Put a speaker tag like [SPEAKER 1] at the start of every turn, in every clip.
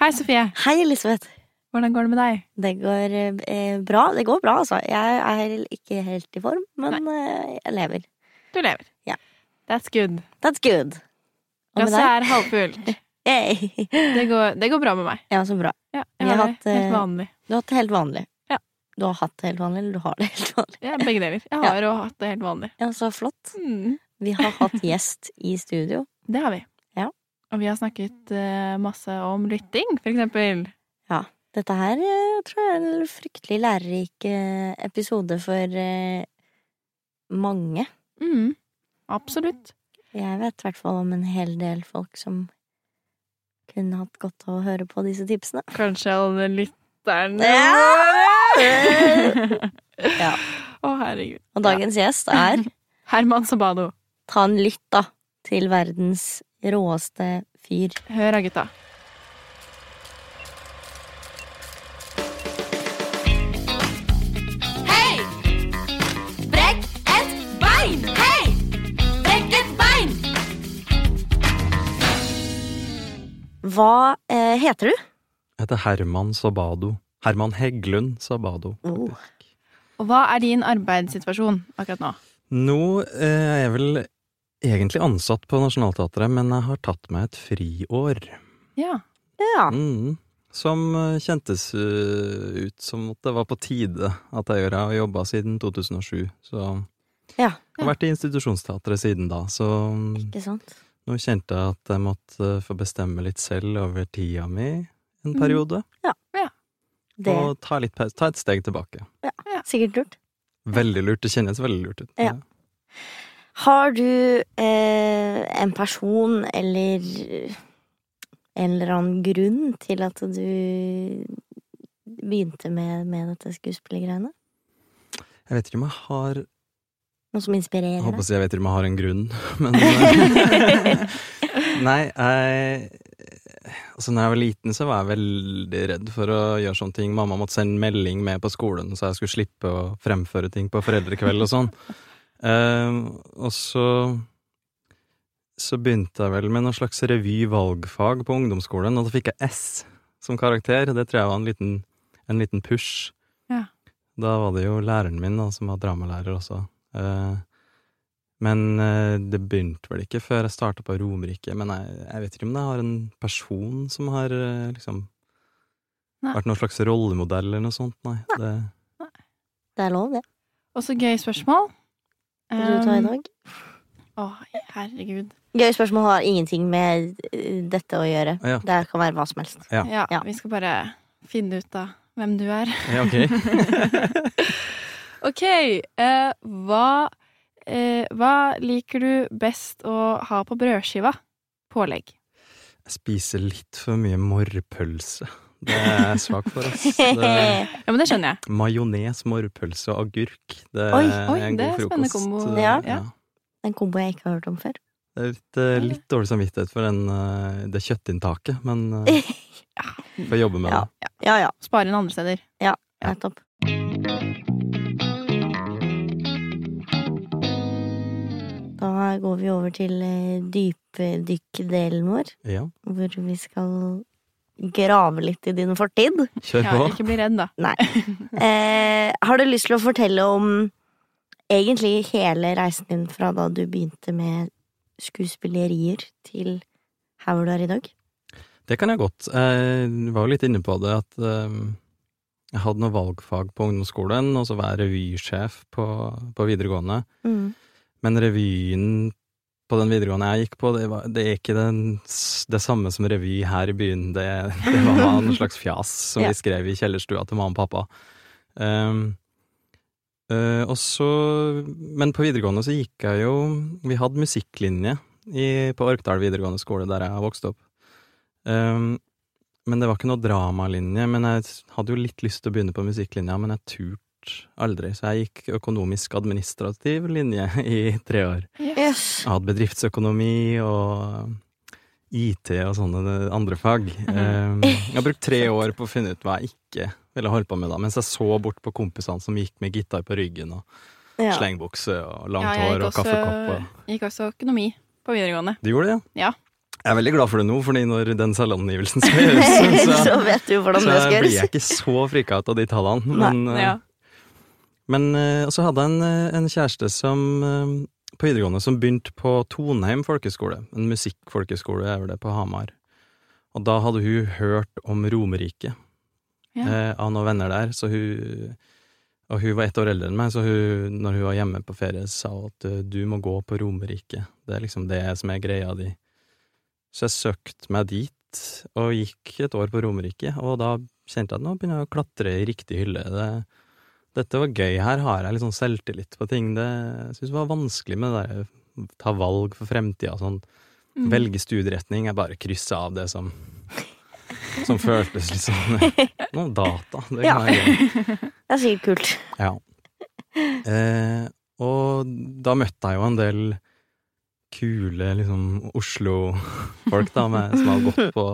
[SPEAKER 1] Hei, Sofie.
[SPEAKER 2] Hei, Elisabeth.
[SPEAKER 1] Hvordan går det med deg?
[SPEAKER 2] Det går eh, bra. Det går bra, altså. Jeg er ikke helt i form, men eh, jeg lever.
[SPEAKER 1] Du lever.
[SPEAKER 2] Ja.
[SPEAKER 1] That's good.
[SPEAKER 2] That's good. Og
[SPEAKER 1] Glasset er halvfullt.
[SPEAKER 2] Hey.
[SPEAKER 1] Det går, det går bra med meg.
[SPEAKER 2] Ja, så bra.
[SPEAKER 1] Ja, jeg
[SPEAKER 2] har
[SPEAKER 1] har
[SPEAKER 2] hatt, eh,
[SPEAKER 1] helt vanlig.
[SPEAKER 2] Du har hatt det helt vanlig.
[SPEAKER 1] Ja.
[SPEAKER 2] Du har hatt det helt vanlig, eller du har det helt vanlig.
[SPEAKER 1] Ja, begge deler. Jeg har jo hatt det helt vanlig.
[SPEAKER 2] Ja, så flott.
[SPEAKER 1] Mm.
[SPEAKER 2] Vi har hatt gjest i studio.
[SPEAKER 1] Det har vi.
[SPEAKER 2] Ja.
[SPEAKER 1] Og vi har snakket eh, masse om lytting, for eksempel. Ja.
[SPEAKER 2] Dette her jeg tror jeg er en fryktelig lærerik eh, episode for eh, mange.
[SPEAKER 1] Mm. Absolutt.
[SPEAKER 2] Jeg vet i hvert fall om en hel del folk som kunne hatt godt av å høre på disse tipsene.
[SPEAKER 1] Kanskje alle lytterne
[SPEAKER 2] Ja. Ja.
[SPEAKER 1] Å, herregud.
[SPEAKER 2] Og dagens gjest er
[SPEAKER 1] Herman Sabado.
[SPEAKER 2] Ta en lytt, da, til verdens råeste fyr.
[SPEAKER 1] Hør da, gutta.
[SPEAKER 3] Hei! Brekk et bein! Hei! Brekk et bein!
[SPEAKER 2] Hva eh, heter du?
[SPEAKER 4] Jeg heter Herman Sabado. Herman Heggelund Sabado.
[SPEAKER 2] Oh.
[SPEAKER 1] Og hva er din arbeidssituasjon akkurat nå?
[SPEAKER 4] Nå eh, er jeg vel egentlig ansatt på Nationaltheatret, men jeg har tatt meg et friår.
[SPEAKER 1] Ja.
[SPEAKER 2] Ja.
[SPEAKER 4] Mm, som eh, kjentes eh, ut som at det var på tide at jeg gjør. Jeg har jobba siden 2007, så
[SPEAKER 2] Ja.
[SPEAKER 4] jeg har vært i institusjonsteatret siden da. Så mm,
[SPEAKER 2] Ikke sant?
[SPEAKER 4] nå kjente jeg at jeg måtte få bestemme litt selv over tida mi en
[SPEAKER 1] Mm.
[SPEAKER 4] Ja,
[SPEAKER 2] Det
[SPEAKER 4] Og ta, litt, ta et steg tilbake.
[SPEAKER 2] Ja, sikkert lurt.
[SPEAKER 4] Veldig lurt. Det kjennes veldig lurt ut.
[SPEAKER 2] Ja. Har du eh, en person eller en eller annen grunn til at du begynte med, med dette skuespillergreiene?
[SPEAKER 4] Jeg vet ikke om jeg har
[SPEAKER 2] Noe som
[SPEAKER 4] Jeg
[SPEAKER 2] inspirerer
[SPEAKER 4] håper
[SPEAKER 2] deg?
[SPEAKER 4] si jeg vet ikke om jeg har en grunn, men eh, Nei, jeg Altså, når jeg var liten, så var jeg veldig redd for å gjøre sånne ting. Mamma måtte sende melding med på skolen, så jeg skulle slippe å fremføre ting på foreldrekveld og sånn. Eh, og så Så begynte jeg vel med noe slags revy-valgfag på ungdomsskolen, og da fikk jeg S som karakter. Det tror jeg var en liten, en liten push.
[SPEAKER 1] Ja.
[SPEAKER 4] Da var det jo læreren min, da, som var dramalærer også. Eh, men eh, det begynte vel ikke før jeg starta på Romerike. Men jeg, jeg vet ikke om jeg har en person som har eh, liksom
[SPEAKER 1] Nei.
[SPEAKER 4] vært noen slags rollemodell eller noe sånt. Nei. Det,
[SPEAKER 2] Det er lov, det.
[SPEAKER 1] Og så gøy spørsmål.
[SPEAKER 2] Vil du ta i dag?
[SPEAKER 1] Å, herregud.
[SPEAKER 2] Gøy spørsmål har ingenting med eh, dette å gjøre.
[SPEAKER 4] Ja.
[SPEAKER 2] Det kan være hva som helst.
[SPEAKER 4] Ja.
[SPEAKER 1] Ja,
[SPEAKER 2] Ja.
[SPEAKER 1] vi skal bare finne ut av hvem du er.
[SPEAKER 4] ja, ok.
[SPEAKER 1] Ok, eh, hva, eh, hva liker du best å ha på brødskiva? Pålegg.
[SPEAKER 4] Jeg spiser litt for mye morrpølse. Det er jeg svak for, ass. Det,
[SPEAKER 1] Ja, men det skjønner jeg.
[SPEAKER 4] majones, morrpølse og agurk. Det
[SPEAKER 2] Oi,
[SPEAKER 4] er
[SPEAKER 1] oi,
[SPEAKER 4] en
[SPEAKER 1] det
[SPEAKER 4] god
[SPEAKER 1] er spennende
[SPEAKER 4] frokost.
[SPEAKER 1] kombo.
[SPEAKER 2] Ja.
[SPEAKER 4] ja.
[SPEAKER 2] En kombo jeg ikke har hørt om før.
[SPEAKER 4] Det er litt, eh, litt dårlig samvittighet for den, eh, det kjøttinntaket, men uh, får jobbe med
[SPEAKER 2] Ja.
[SPEAKER 4] det.
[SPEAKER 2] Ja ja,
[SPEAKER 1] Spare inn andre steder.
[SPEAKER 2] Ja, nettopp. Da går vi over til dypdykk-delen vår,
[SPEAKER 4] Ja,
[SPEAKER 2] hvor vi skal grave litt i din fortid.
[SPEAKER 4] kjør på.
[SPEAKER 1] Ja, ikke bli redd, da.
[SPEAKER 2] Nei. Eh, har du lyst til å fortelle om egentlig hele reisen din fra da du begynte med skuespillerier, til her hvor du er i dag?
[SPEAKER 4] Det kan jeg godt. Jeg var jo litt inne på det at eh, jeg hadde noe valgfag på ungdomsskolen, og så var jeg revysjef på, på videregående.
[SPEAKER 2] Mm.
[SPEAKER 4] Men revyen på den videregående jeg gikk på, det, var, det er ikke den, det samme som revy her i byen. Det, det var en slags fjas som
[SPEAKER 2] Ja.
[SPEAKER 4] vi skrev i kjellerstua til mamma og pappa. Um, uh, og så Men på videregående så gikk jeg jo Vi hadde musikklinje i, på Orkdal videregående skole, der jeg vokste opp. Um, men det var ikke noe dramalinje. Men jeg hadde jo litt lyst til å begynne på musikklinja, men jeg turte aldri. Så jeg gikk økonomisk administrativ linje i tre år.
[SPEAKER 2] Yes.
[SPEAKER 4] Jeg hadde bedriftsøkonomi og IT og sånne andre fag. Um, jeg har brukt tre år på å finne ut hva jeg ikke ville holde på med da, mens jeg så bort på kompisene som gikk med gitar på ryggen og
[SPEAKER 2] Ja.
[SPEAKER 4] slengbukse og langt
[SPEAKER 1] Ja,
[SPEAKER 4] hår og
[SPEAKER 1] også,
[SPEAKER 4] kaffekopp. Og...
[SPEAKER 1] gikk også økonomi på videregående.
[SPEAKER 4] Du gjorde det,
[SPEAKER 1] Ja.
[SPEAKER 4] Jeg er veldig glad for det nå, fordi når den selvangivelsen skal gjøres, så,
[SPEAKER 2] så vet du hvordan
[SPEAKER 4] så blir jeg ikke så frika ut av de tallene. Men, Nei,
[SPEAKER 1] Ja.
[SPEAKER 4] Men eh, så hadde jeg en, eh, en kjæreste som eh, på videregående som begynte på Tonheim folkeskole. En musikkfolkeskole er vel det på Hamar. Og da hadde hun hørt om Romerike
[SPEAKER 1] Ja.
[SPEAKER 4] eh, av noen venner der, så hun Og hun var ett år eldre enn meg, så hun, når hun var hjemme på ferie, sa hun at du må gå på Romerike. Det er liksom det som er greia di. Så jeg søkte meg dit, og gikk et år på Romerike, og da kjente jeg at nå begynner jeg å klatre i riktig hylle. Det, dette var gøy, her har jeg litt sånn selvtillit på ting. Det, jeg var vanskelig med det der ta valg for fremtida, sånn.
[SPEAKER 1] Mm.
[SPEAKER 4] Velge studieretning. Jeg bare kryssa av det som som føltes litt sånn Noe data. Det
[SPEAKER 2] Ja. Det er sikkert kult.
[SPEAKER 4] Ja. Eh, og da møtte jeg jo en del kule liksom Oslo-folk da, med, som har gått på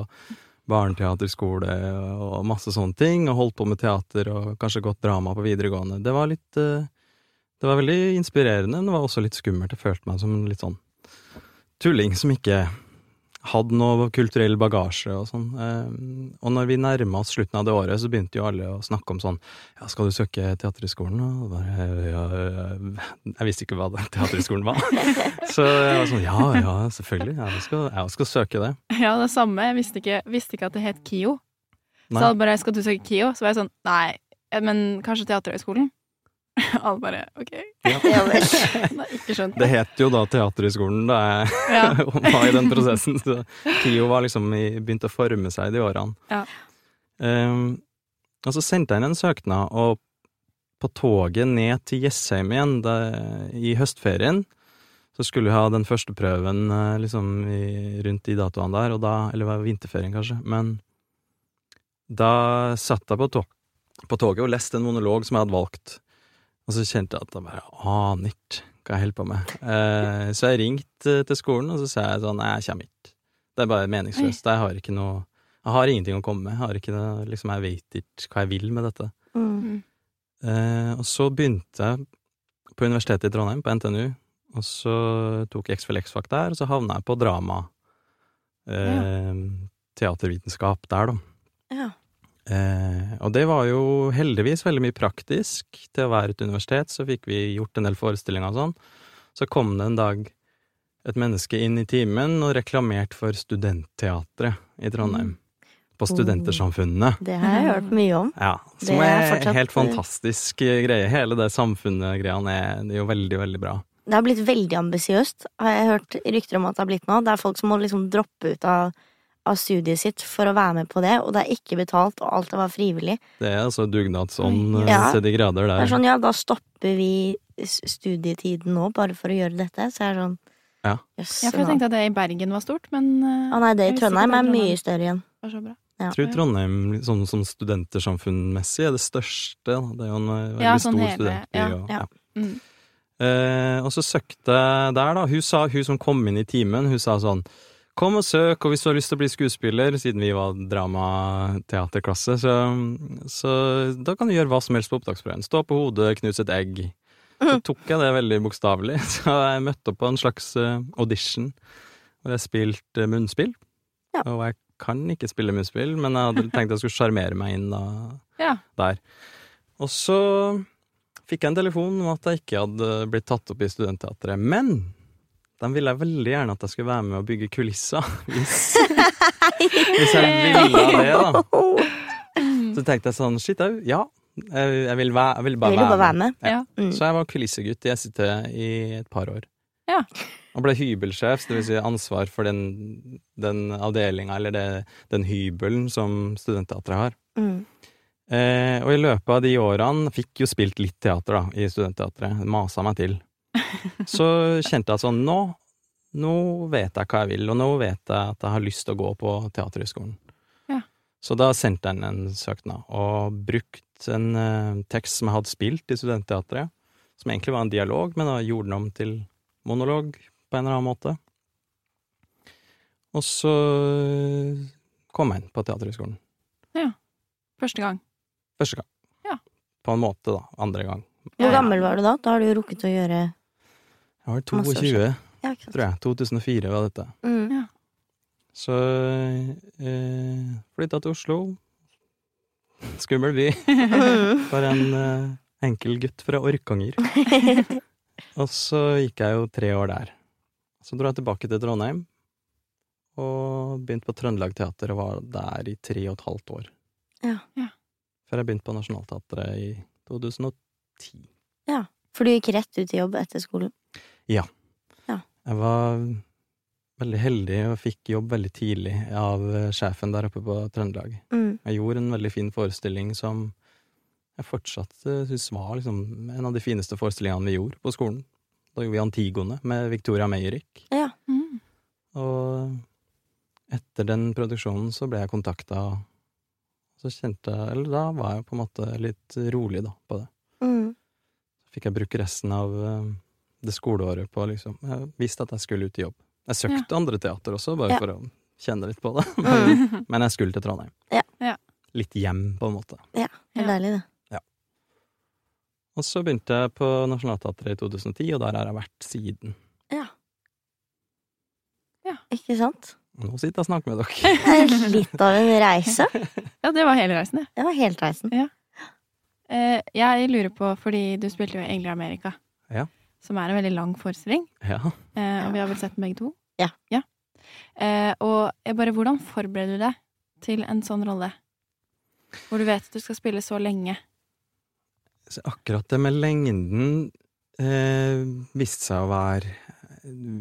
[SPEAKER 4] barneteaterskole og masse sånne ting, og holdt på med teater og kanskje gått drama på videregående. Det var litt eh, Det var veldig inspirerende, men det var også litt skummelt. Jeg følte meg som en litt sånn tulling som ikke hadde noe kulturell bagasje og sånn. Eh, og når vi nærma oss slutten av det året, så begynte jo alle å snakke om sånn Ja, skal du søke Teaterhøgskolen? Og bare, ja, ja, jeg visste ikke hva Teaterhøgskolen var. så jeg var sånn Ja, ja, selvfølgelig. Jeg skal, jeg skal søke det.
[SPEAKER 1] Ja, det samme. Jeg visste ikke, visste ikke at det het KIO. Så
[SPEAKER 4] Nei.
[SPEAKER 1] bare 'Skal du søke KIO?' Så var jeg sånn Nei, men kanskje Teaterhøgskolen? Alle bare OK.
[SPEAKER 2] Ja.
[SPEAKER 1] Nei, ikke skjønt.
[SPEAKER 4] Det het jo da Teaterhøgskolen da jeg
[SPEAKER 1] Ja.
[SPEAKER 4] var i den prosessen. Så KIO var liksom i, begynte å forme seg de årene.
[SPEAKER 1] Ja.
[SPEAKER 4] Um, og så sendte jeg inn en søknad, og på toget ned til Jessheim igjen da, i høstferien, så skulle jeg ha den første prøven eh, liksom i, rundt de datoene der, og da, eller var det vinterferien kanskje, men da satt jeg på, to på toget og leste en monolog som jeg hadde valgt, og så kjente jeg at jeg bare aner ikke hva jeg holder på med. Eh, så jeg ringte til skolen, og så sa jeg sånn, nei, jeg kommer ikke. Det er bare meningsløst. Jeg har ikke noe Jeg har ingenting å komme med. Jeg har ikke noe, liksom, jeg vet ikke hva jeg vil med dette.
[SPEAKER 2] Mm.
[SPEAKER 4] Eh, og så begynte jeg på Universitetet i Trondheim, på NTNU, og så tok jeg X for X-fag der, og så havna jeg på drama. Eh, Teatervitenskap der, da.
[SPEAKER 2] Ja.
[SPEAKER 4] Eh, og det var jo heldigvis veldig mye praktisk. Til å være et universitet så fikk vi gjort en del forestillinger og sånn. Så kom det en dag et menneske inn i timen og reklamerte for Studentteatret i Trondheim. På Studentersamfunnet.
[SPEAKER 2] Det har jeg hørt mye om.
[SPEAKER 4] Ja,
[SPEAKER 2] Det
[SPEAKER 4] som
[SPEAKER 2] er
[SPEAKER 4] er
[SPEAKER 2] fortsatt-
[SPEAKER 4] helt fantastisk eh, greie. Hele det samfunnet-greiene er, er jo veldig, veldig bra.
[SPEAKER 2] Det har blitt veldig ambisiøst, har jeg hørt rykter om at det har blitt nå. Det er folk som må liksom droppe ut av, av studiet sitt for å være med på det, og det er ikke betalt, og alt det var frivillig.
[SPEAKER 4] Det er altså dugnadsånd eh,
[SPEAKER 2] Ja.
[SPEAKER 4] til de grader
[SPEAKER 2] Det er sånn, ja, da stopper vi studietiden nå, bare for å gjøre dette. Så jeg er sånn
[SPEAKER 4] Ja.
[SPEAKER 2] Yes,
[SPEAKER 1] Ja, for jeg tenkte at det i Bergen var stort, men eh,
[SPEAKER 2] Å nei, det i Trondheim er mye større igjen.
[SPEAKER 1] var så bra.
[SPEAKER 2] Ja.
[SPEAKER 4] Jeg tror Trondheim sånn som studentersamfunnmessig er det største. Det er jo en eh, veldig
[SPEAKER 1] Ja, sånn
[SPEAKER 4] stor
[SPEAKER 1] hele-
[SPEAKER 4] studentby.
[SPEAKER 1] ja,
[SPEAKER 4] og,
[SPEAKER 2] ja.
[SPEAKER 1] Mm.
[SPEAKER 4] Eh, og så søkte jeg der, da. Hun sa, hun som kom inn i timen, hun sa sånn Kom og søk, og hvis du har lyst til å bli skuespiller, siden vi var dramateaterklasse, så, så da kan du gjøre hva som helst på opptaksprøven. Stå på hodet, knus et egg. Så tok jeg det veldig bokstavelig. Så jeg møtte opp på en slags eh, audition, hvor jeg spilte munnspill.
[SPEAKER 2] Ja.
[SPEAKER 4] Og jeg kan ikke spille munnspill, men jeg hadde tenkt jeg skulle sjarmere meg inn da,
[SPEAKER 1] Ja.
[SPEAKER 4] der. Og så fikk jeg en telefon om at jeg ikke hadde blitt tatt opp i Studentteatret. Men de ville veldig gjerne at jeg skulle være med og bygge kulisser. Hvis, hvis jeg ville det, da. Så tenkte jeg sånn Shit, jeg, ja. Jeg, jeg, vil, være, jeg vil bare
[SPEAKER 2] vil bare
[SPEAKER 4] være
[SPEAKER 2] være
[SPEAKER 4] med.
[SPEAKER 1] Ja.
[SPEAKER 2] Mm.
[SPEAKER 4] Så jeg var kulissegutt i SIT i et par år.
[SPEAKER 1] Ja.
[SPEAKER 4] Og ble hybelsjef, vil si ansvar for den, den avdelinga, eller det, den hybelen som Studentteatret har.
[SPEAKER 2] Mm.
[SPEAKER 4] Eh, og i løpet av de årene fikk jo spilt litt teater da, i studentteatret. Masa meg til. Så kjente jeg sånn Nå, nå vet jeg hva jeg vil, og nå vet jeg at jeg har lyst til å gå på Teaterhøgskolen.
[SPEAKER 1] Ja.
[SPEAKER 4] Så da sendte jeg inn en søknad, og brukt en uh, tekst som jeg hadde spilt i studentteatret, som egentlig var en dialog, men da gjorde den om til monolog på en eller annen måte. Og så eh, kom jeg inn på Teaterhøgskolen.
[SPEAKER 1] Første gang.
[SPEAKER 4] Første gang.
[SPEAKER 1] Ja.
[SPEAKER 4] På en måte, da. Andre gang.
[SPEAKER 2] Hvor
[SPEAKER 1] Ja, ja.
[SPEAKER 2] gammel var du da? Da har du jo rukket å gjøre
[SPEAKER 4] Jeg var 22,
[SPEAKER 2] Ja,
[SPEAKER 4] tror jeg. 2004 var dette.
[SPEAKER 2] Mm.
[SPEAKER 1] Ja.
[SPEAKER 4] Så eh, flytta til Oslo. Skummel by
[SPEAKER 2] Mm.
[SPEAKER 4] for en eh, enkel gutt fra Orkanger. Og så gikk jeg jo tre år der. Så dro jeg tilbake til Trondheim, og begynte på Trøndelag Teater og var der i tre og et halvt år.
[SPEAKER 2] Ja.
[SPEAKER 1] Ja.
[SPEAKER 4] Før jeg begynte på Nationaltheatret i 2010.
[SPEAKER 2] Ja, For du gikk rett ut i jobb etter skolen?
[SPEAKER 4] Jeg var veldig heldig og fikk jobb veldig tidlig av eh, sjefen der oppe på Trøndelag.
[SPEAKER 2] Mm.
[SPEAKER 4] Jeg gjorde en veldig fin forestilling som jeg fortsatt uh, syns var liksom en av de fineste forestillingene vi gjorde på skolen. Da gjorde vi Antigone med Victoria Meyerick.
[SPEAKER 2] Ja.
[SPEAKER 1] Mm.
[SPEAKER 4] Og etter den produksjonen så ble jeg kontakta, så kjente jeg Eller da var jeg på en måte litt rolig, da, på det.
[SPEAKER 2] Mm.
[SPEAKER 4] Så fikk jeg bruke resten av eh, det skoleåret på liksom Jeg visste at jeg skulle ut i jobb. Jeg søkte andre teater også, bare
[SPEAKER 2] Ja.
[SPEAKER 4] for å kjenne litt på det. Men,
[SPEAKER 2] Mm.
[SPEAKER 4] men jeg skulle til Trondheim.
[SPEAKER 2] Ja.
[SPEAKER 1] Ja.
[SPEAKER 4] Litt hjem, på en måte.
[SPEAKER 2] Ja, Det er deilig, det.
[SPEAKER 4] Og så begynte jeg på Nationaltheatret i 2010, og der har jeg vært siden.
[SPEAKER 2] ja Ikke sant?
[SPEAKER 4] Nå sitter jeg og snakker med dere.
[SPEAKER 2] Er litt av en reise.
[SPEAKER 1] Ja, det var hele reisen, det.
[SPEAKER 2] Det var helt reisen.
[SPEAKER 1] Ja. jeg lurer på, fordi du spilte jo Engler i Amerika,
[SPEAKER 4] Ja.
[SPEAKER 1] Som er en veldig lang forestilling,
[SPEAKER 4] Ja.
[SPEAKER 1] eh, og vi har vel sett den begge to?
[SPEAKER 2] Ja.
[SPEAKER 1] Eh, og jeg bare, hvordan forbereder du deg til en sånn rolle? Hvor du vet at du skal spille så lenge.
[SPEAKER 4] Så akkurat det med lengden eh, viste seg å være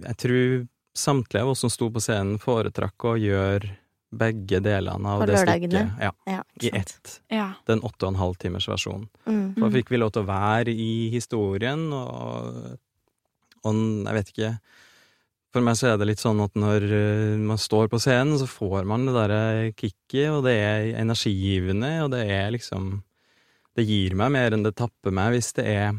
[SPEAKER 4] Jeg tror samtlige av oss som sto på scenen, foretrakk å gjøre begge delene av det stykket. Ja,
[SPEAKER 2] Ja,
[SPEAKER 4] I ett.
[SPEAKER 1] Ja.
[SPEAKER 4] Den åtte og en halv timers versjonen.
[SPEAKER 2] Mm.
[SPEAKER 4] Da fikk vi lov til å være i historien, og, og jeg vet ikke For meg så er det litt sånn at når eh, man står på scenen, så får man det derre kicket, og det er energigivende, og det er liksom Det gir meg mer enn det tapper meg hvis det er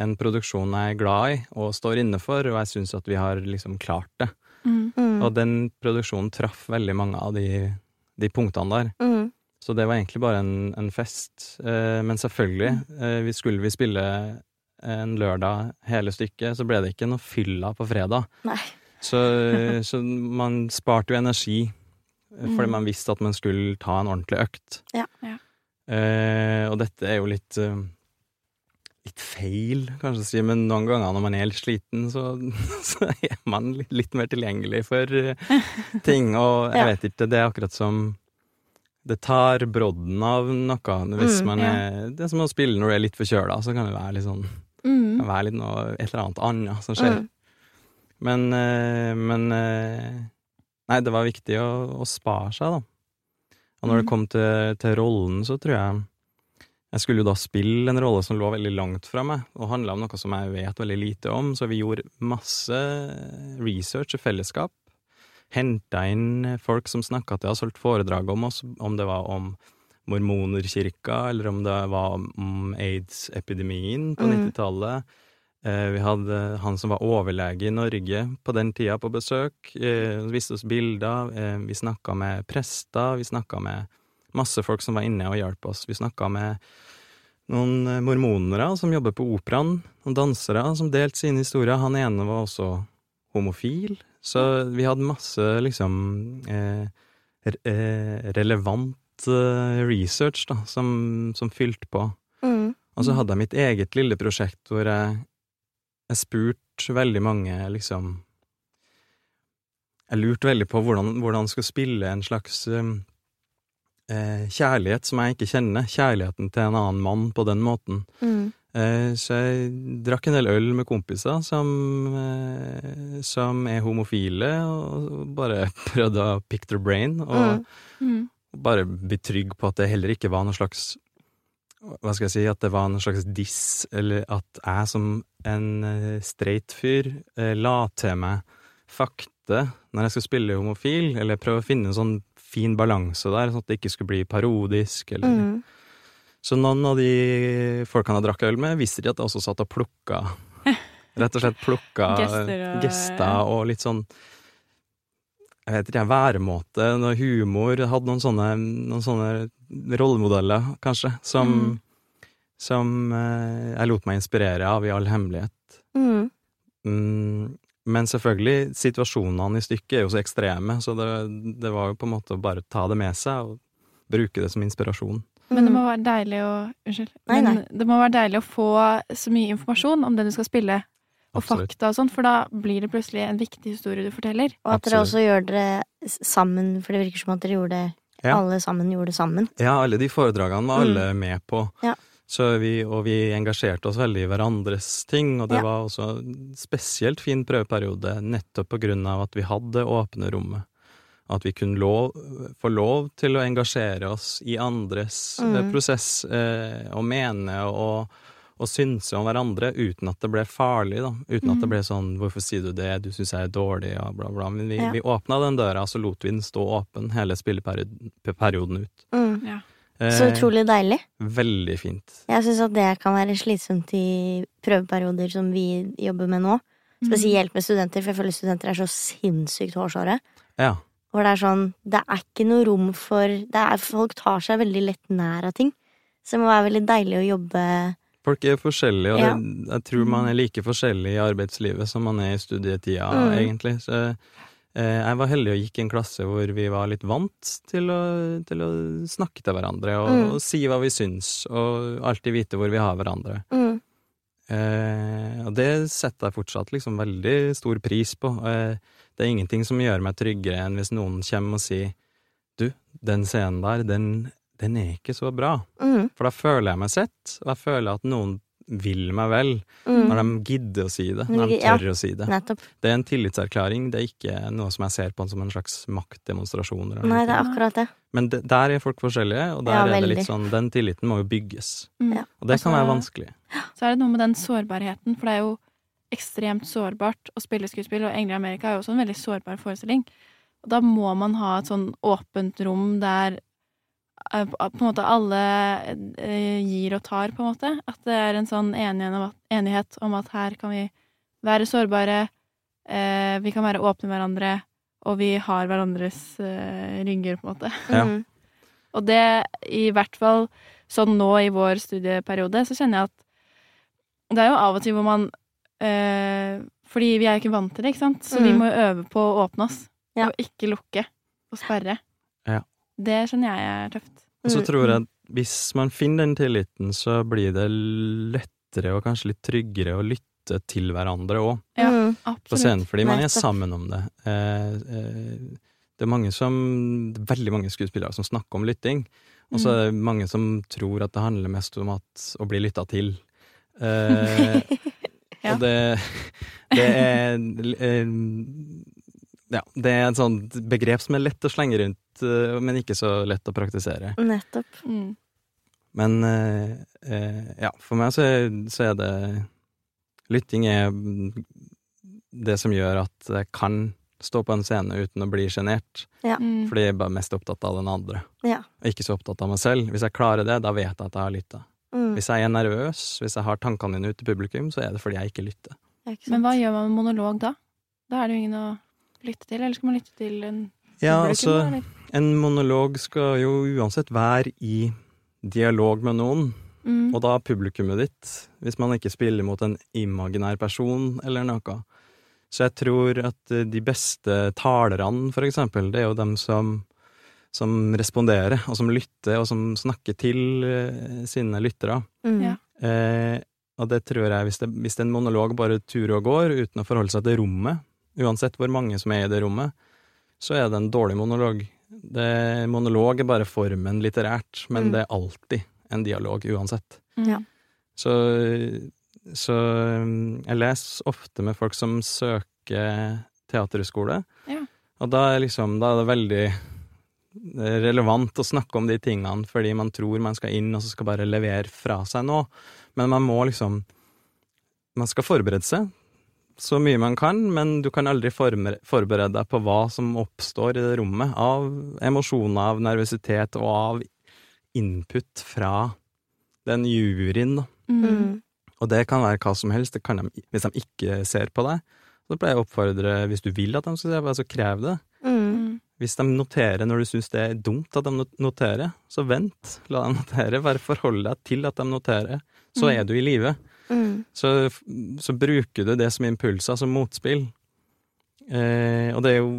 [SPEAKER 4] en produksjon jeg er glad i og står inne for, og jeg syns at vi har liksom klart det.
[SPEAKER 1] Mm.
[SPEAKER 2] Mm.
[SPEAKER 4] Og den produksjonen traff veldig mange av de, de punktene der.
[SPEAKER 2] Mm.
[SPEAKER 4] Så det var egentlig bare en, en fest. Eh, men selvfølgelig, eh, vi skulle vi spille en lørdag hele stykket, så ble det ikke noe fylla på fredag. Så, så man sparte jo energi, eh, fordi
[SPEAKER 1] Mm.
[SPEAKER 4] man visste at man skulle ta en ordentlig økt.
[SPEAKER 2] Ja.
[SPEAKER 1] Ja.
[SPEAKER 4] Eh, og dette er jo litt eh, Litt feil, kanskje å si, men noen ganger når man er litt sliten, så, så er man litt, litt mer tilgjengelig for eh, ting. Og jeg
[SPEAKER 2] Ja.
[SPEAKER 4] vet ikke, det er akkurat som Det tar brodden av noe hvis
[SPEAKER 2] Mm,
[SPEAKER 4] man
[SPEAKER 1] ja.
[SPEAKER 4] er Det er som å spille når du er litt forkjøla, så kan det være litt sånn
[SPEAKER 1] Mm.
[SPEAKER 4] kan være litt noe, et eller annet annet som skjer.
[SPEAKER 2] Mm.
[SPEAKER 4] Men, eh, men eh, Nei, det var viktig å, å spare seg, da. Og når det
[SPEAKER 1] Mhm.
[SPEAKER 4] kom til, til rollen, så tror jeg Jeg skulle jo da spille en rolle som lå veldig langt fra meg, og handla om noe som jeg vet veldig lite om, så vi gjorde masse research i fellesskap. Henta inn folk som snakka til oss, holdt foredrag om oss, om det var om mormonerkirka, eller om det var om aids-epidemien på
[SPEAKER 2] Mm.
[SPEAKER 4] 90-tallet. Eh, Vi hadde han som var overlege i Norge på den tida på besøk, eh, viste oss bilder. eh, Vi snakka med prester, vi snakka med masse folk som var inne og hjalp oss. Vi snakka med noen eh, mormonere som jobber på operaen, noen dansere som delte sine historier. Han ene var også homofil, så vi hadde masse liksom eh, eh, relevant eh, research da, som, som fylte på.
[SPEAKER 2] Mm.
[SPEAKER 4] Og så hadde jeg mitt eget lille prosjekt hvor jeg, jeg spurte veldig mange, liksom Jeg lurte veldig på hvordan, hvordan jeg skulle spille en slags um, eh, kjærlighet som jeg ikke kjenner. Kjærligheten til en annen mann på den måten.
[SPEAKER 2] Mm.
[SPEAKER 4] Eh, så jeg drakk en del øl med kompiser som, eh, som er homofile, og bare prøvde å pick their brain. Og
[SPEAKER 2] Mm.
[SPEAKER 1] Mm.
[SPEAKER 4] bare bli trygg på at det heller ikke var noe slags Hva skal jeg si, at det var noe slags diss, eller at jeg som en eh, streit fyr eh, la til meg fakta når jeg skulle spille homofil, eller prøve å finne en sånn fin balanse der, sånn at det ikke skulle bli parodisk, eller
[SPEAKER 2] Mm.
[SPEAKER 4] Så noen av de folkene jeg drakk øl med, visste de at jeg også satt og plukka Rett og slett plukka
[SPEAKER 1] Gester og-
[SPEAKER 4] gester og litt sånn jeg vet ikke, væremåte, noe humor. Hadde noen sånne, noen sånne rollemodeller, kanskje, som,
[SPEAKER 1] Mm.
[SPEAKER 4] som eh, jeg lot meg inspirere av i all hemmelighet.
[SPEAKER 2] Mm.
[SPEAKER 4] Mm, Men selvfølgelig, situasjonene i stykket er jo så ekstreme, så det, det var jo på en måte å bare ta det med seg og bruke det som inspirasjon.
[SPEAKER 1] Men det
[SPEAKER 2] Mm.
[SPEAKER 1] må være deilig å Unnskyld.
[SPEAKER 2] Nei,
[SPEAKER 1] Men
[SPEAKER 2] nei.
[SPEAKER 1] det må være deilig å få så mye informasjon om det du skal spille, og
[SPEAKER 4] Absolutt.
[SPEAKER 1] fakta og sånn, for da blir det plutselig en viktig historie du forteller.
[SPEAKER 2] Og at dere også gjør dere sammen, for det virker som at dere gjorde det
[SPEAKER 4] Ja.
[SPEAKER 2] Alle sammen gjorde det sammen.
[SPEAKER 4] Ja, alle de foredragene var
[SPEAKER 2] Mm.
[SPEAKER 4] alle med på.
[SPEAKER 2] Ja.
[SPEAKER 4] Så vi, og vi engasjerte oss veldig i hverandres ting, og det
[SPEAKER 2] Ja.
[SPEAKER 4] var også en spesielt fin prøveperiode nettopp på grunn av at vi hadde det åpne rommet. At vi kunne lov, få lov til å engasjere oss i andres eh,
[SPEAKER 2] Mm.
[SPEAKER 4] prosess, eh, og mene og, og synse om hverandre uten at det ble farlig, da. Uten at det
[SPEAKER 1] Mm.
[SPEAKER 4] ble sånn 'hvorfor sier du det', 'du syns jeg er dårlig', og bla, bla. Men vi,
[SPEAKER 2] Ja.
[SPEAKER 4] vi åpna den døra, så lot vi den stå åpen hele spilleperioden ut.
[SPEAKER 2] Mm.
[SPEAKER 1] Ja.
[SPEAKER 2] Så
[SPEAKER 4] Eh,
[SPEAKER 2] utrolig deilig.
[SPEAKER 4] Veldig fint.
[SPEAKER 2] Jeg syns at det kan være slitsomt i prøveperioder som vi jobber med nå.
[SPEAKER 1] Mm.
[SPEAKER 2] Spesielt med studenter, for jeg føler studenter er så sinnssykt hårsåre.
[SPEAKER 4] Ja.
[SPEAKER 2] Hvor det er sånn Det er ikke noe rom for det er, Folk tar seg veldig lett nær av ting. Så det må være veldig deilig å jobbe
[SPEAKER 4] Folk er forskjellige, og
[SPEAKER 2] Ja.
[SPEAKER 4] det, jeg tror man er like forskjellig i arbeidslivet som man er i studietida,
[SPEAKER 2] Mm.
[SPEAKER 4] egentlig. Så jeg var heldig og gikk i en klasse hvor vi var litt vant til å, til å snakke til hverandre og,
[SPEAKER 2] Mm.
[SPEAKER 4] og si hva vi syns, og alltid vite hvor vi har hverandre.
[SPEAKER 2] mm,
[SPEAKER 4] Eh, og det setter jeg fortsatt liksom veldig stor pris på. Eh, det er ingenting som gjør meg tryggere enn hvis noen kommer og sier du, den scenen der, den, den er ikke så bra.
[SPEAKER 2] mm,
[SPEAKER 4] For da føler jeg meg sett, og jeg føler at noen vil meg vel,
[SPEAKER 2] mm.
[SPEAKER 4] når de gidder å si det, når de
[SPEAKER 2] Ja.
[SPEAKER 4] å si det.
[SPEAKER 2] Nettopp.
[SPEAKER 4] Det er en tillitserklæring, det er ikke noe som jeg ser på som en slags maktdemonstrasjon. Eller
[SPEAKER 2] Nei, det er akkurat det.
[SPEAKER 4] Men de, der er folk forskjellige, og der
[SPEAKER 2] Ja,
[SPEAKER 4] er det litt sånn, den tilliten må jo bygges.
[SPEAKER 1] Mm.
[SPEAKER 2] Ja.
[SPEAKER 4] Og det kan
[SPEAKER 1] Altså,
[SPEAKER 4] være vanskelig.
[SPEAKER 1] Så er det noe med den sårbarheten, for det er jo ekstremt sårbart å spille skuespill, og Engler i Amerika er jo også en veldig sårbar forestilling. Og da må man ha et sånn åpent rom der på på en måte alle eh, gir og tar, på en måte. At det er en sånn enighet om at, her kan vi være sårbare, eh, vi kan være åpne med hverandre, og vi har hverandres eh, rygger, på en måte.
[SPEAKER 4] Ja.
[SPEAKER 2] Mm,
[SPEAKER 1] Og det, i hvert fall sånn nå i vår studieperiode, så kjenner jeg at det er jo av og til hvor man eh, Fordi vi er jo ikke vant til det, ikke sant? Så vi
[SPEAKER 2] Mm.
[SPEAKER 1] må jo øve på å åpne oss.
[SPEAKER 2] Ja.
[SPEAKER 1] Og ikke lukke og sperre. Det skjønner jeg er tøft.
[SPEAKER 4] Og så
[SPEAKER 2] mm,
[SPEAKER 4] tror jeg at hvis man finner den tilliten, så blir det lettere og kanskje litt tryggere å lytte til hverandre òg
[SPEAKER 1] Ja.
[SPEAKER 2] mm,
[SPEAKER 4] på scenen, fordi man er sammen om det. Eh, eh, det er mange som det er veldig mange skuespillere som snakker om lytting, og så
[SPEAKER 1] Mm.
[SPEAKER 4] er det mange som tror at det handler mest om at, å bli lytta til. Eh,
[SPEAKER 1] Ja.
[SPEAKER 4] Og det, det er Ja, det er et sånt begrep som er lett å slenge rundt, eh, men ikke så lett å praktisere.
[SPEAKER 2] Nettopp.
[SPEAKER 1] Mm.
[SPEAKER 4] Men eh, eh, ja, for meg så så er det Lytting er det som gjør at jeg kan stå på en scene uten å bli sjenert,
[SPEAKER 2] Ja.
[SPEAKER 1] Mm.
[SPEAKER 4] fordi jeg er bare mest opptatt av den andre,
[SPEAKER 2] Ja.
[SPEAKER 4] og ikke så opptatt av meg selv. Hvis jeg klarer det, da vet jeg at jeg har lytta.
[SPEAKER 2] Mm,
[SPEAKER 4] Hvis jeg er nervøs, hvis jeg har tankene mine ute i publikum, så er det fordi jeg ikke lytter.
[SPEAKER 2] ikke
[SPEAKER 1] Men hva gjør man med monolog da? Da er det jo ingen å lytte til. Eller skal man lytte til en
[SPEAKER 4] Ja, altså, en monolog skal jo uansett være i dialog med noen,
[SPEAKER 1] Mm.
[SPEAKER 4] og da publikummet ditt, hvis man ikke spiller mot en imaginær person eller noe. Så jeg tror at eh, de beste talerne, for eksempel, det er jo dem som, som responderer, og som lytter, og som snakker til eh, sine lyttere.
[SPEAKER 2] Mm,
[SPEAKER 1] Ja.
[SPEAKER 4] Eh, og det tror jeg, hvis, det, hvis en monolog bare turer og går uten å forholde seg til rommet, uansett hvor mange som er i det rommet, så er det en dårlig monolog. Det, monolog er bare formen litterært, men
[SPEAKER 2] Mm.
[SPEAKER 4] det er alltid en dialog uansett.
[SPEAKER 1] Mm.
[SPEAKER 2] Ja.
[SPEAKER 4] Så, så um, jeg leser ofte med folk som søker teaterhøgskole,
[SPEAKER 1] Ja.
[SPEAKER 4] og da er, liksom, da er det veldig relevant å snakke om de tingene fordi man tror man skal inn og så skal bare levere fra seg noe. Men man må liksom Man skal forberede seg så mye man kan, men du kan aldri forberede deg på hva som oppstår i det rommet av emosjoner, av nervøsitet og av input fra den juryen, da.
[SPEAKER 1] Mm.
[SPEAKER 2] Mm,
[SPEAKER 4] Og det kan være hva som helst, det kan de, hvis de ikke ser på deg. Så pleier jeg å oppfordre, hvis du vil at de skal se på deg, så krev det.
[SPEAKER 2] mm,
[SPEAKER 1] Mm.
[SPEAKER 4] Hvis de noterer når du syns det er dumt at de noterer, så vent, la dem notere. Bare forhold deg til at de noterer. Så
[SPEAKER 1] Mm.
[SPEAKER 4] er du i live.
[SPEAKER 2] Mm,
[SPEAKER 4] Så, så bruker du det som impulser, som motspill. Eh, og det er jo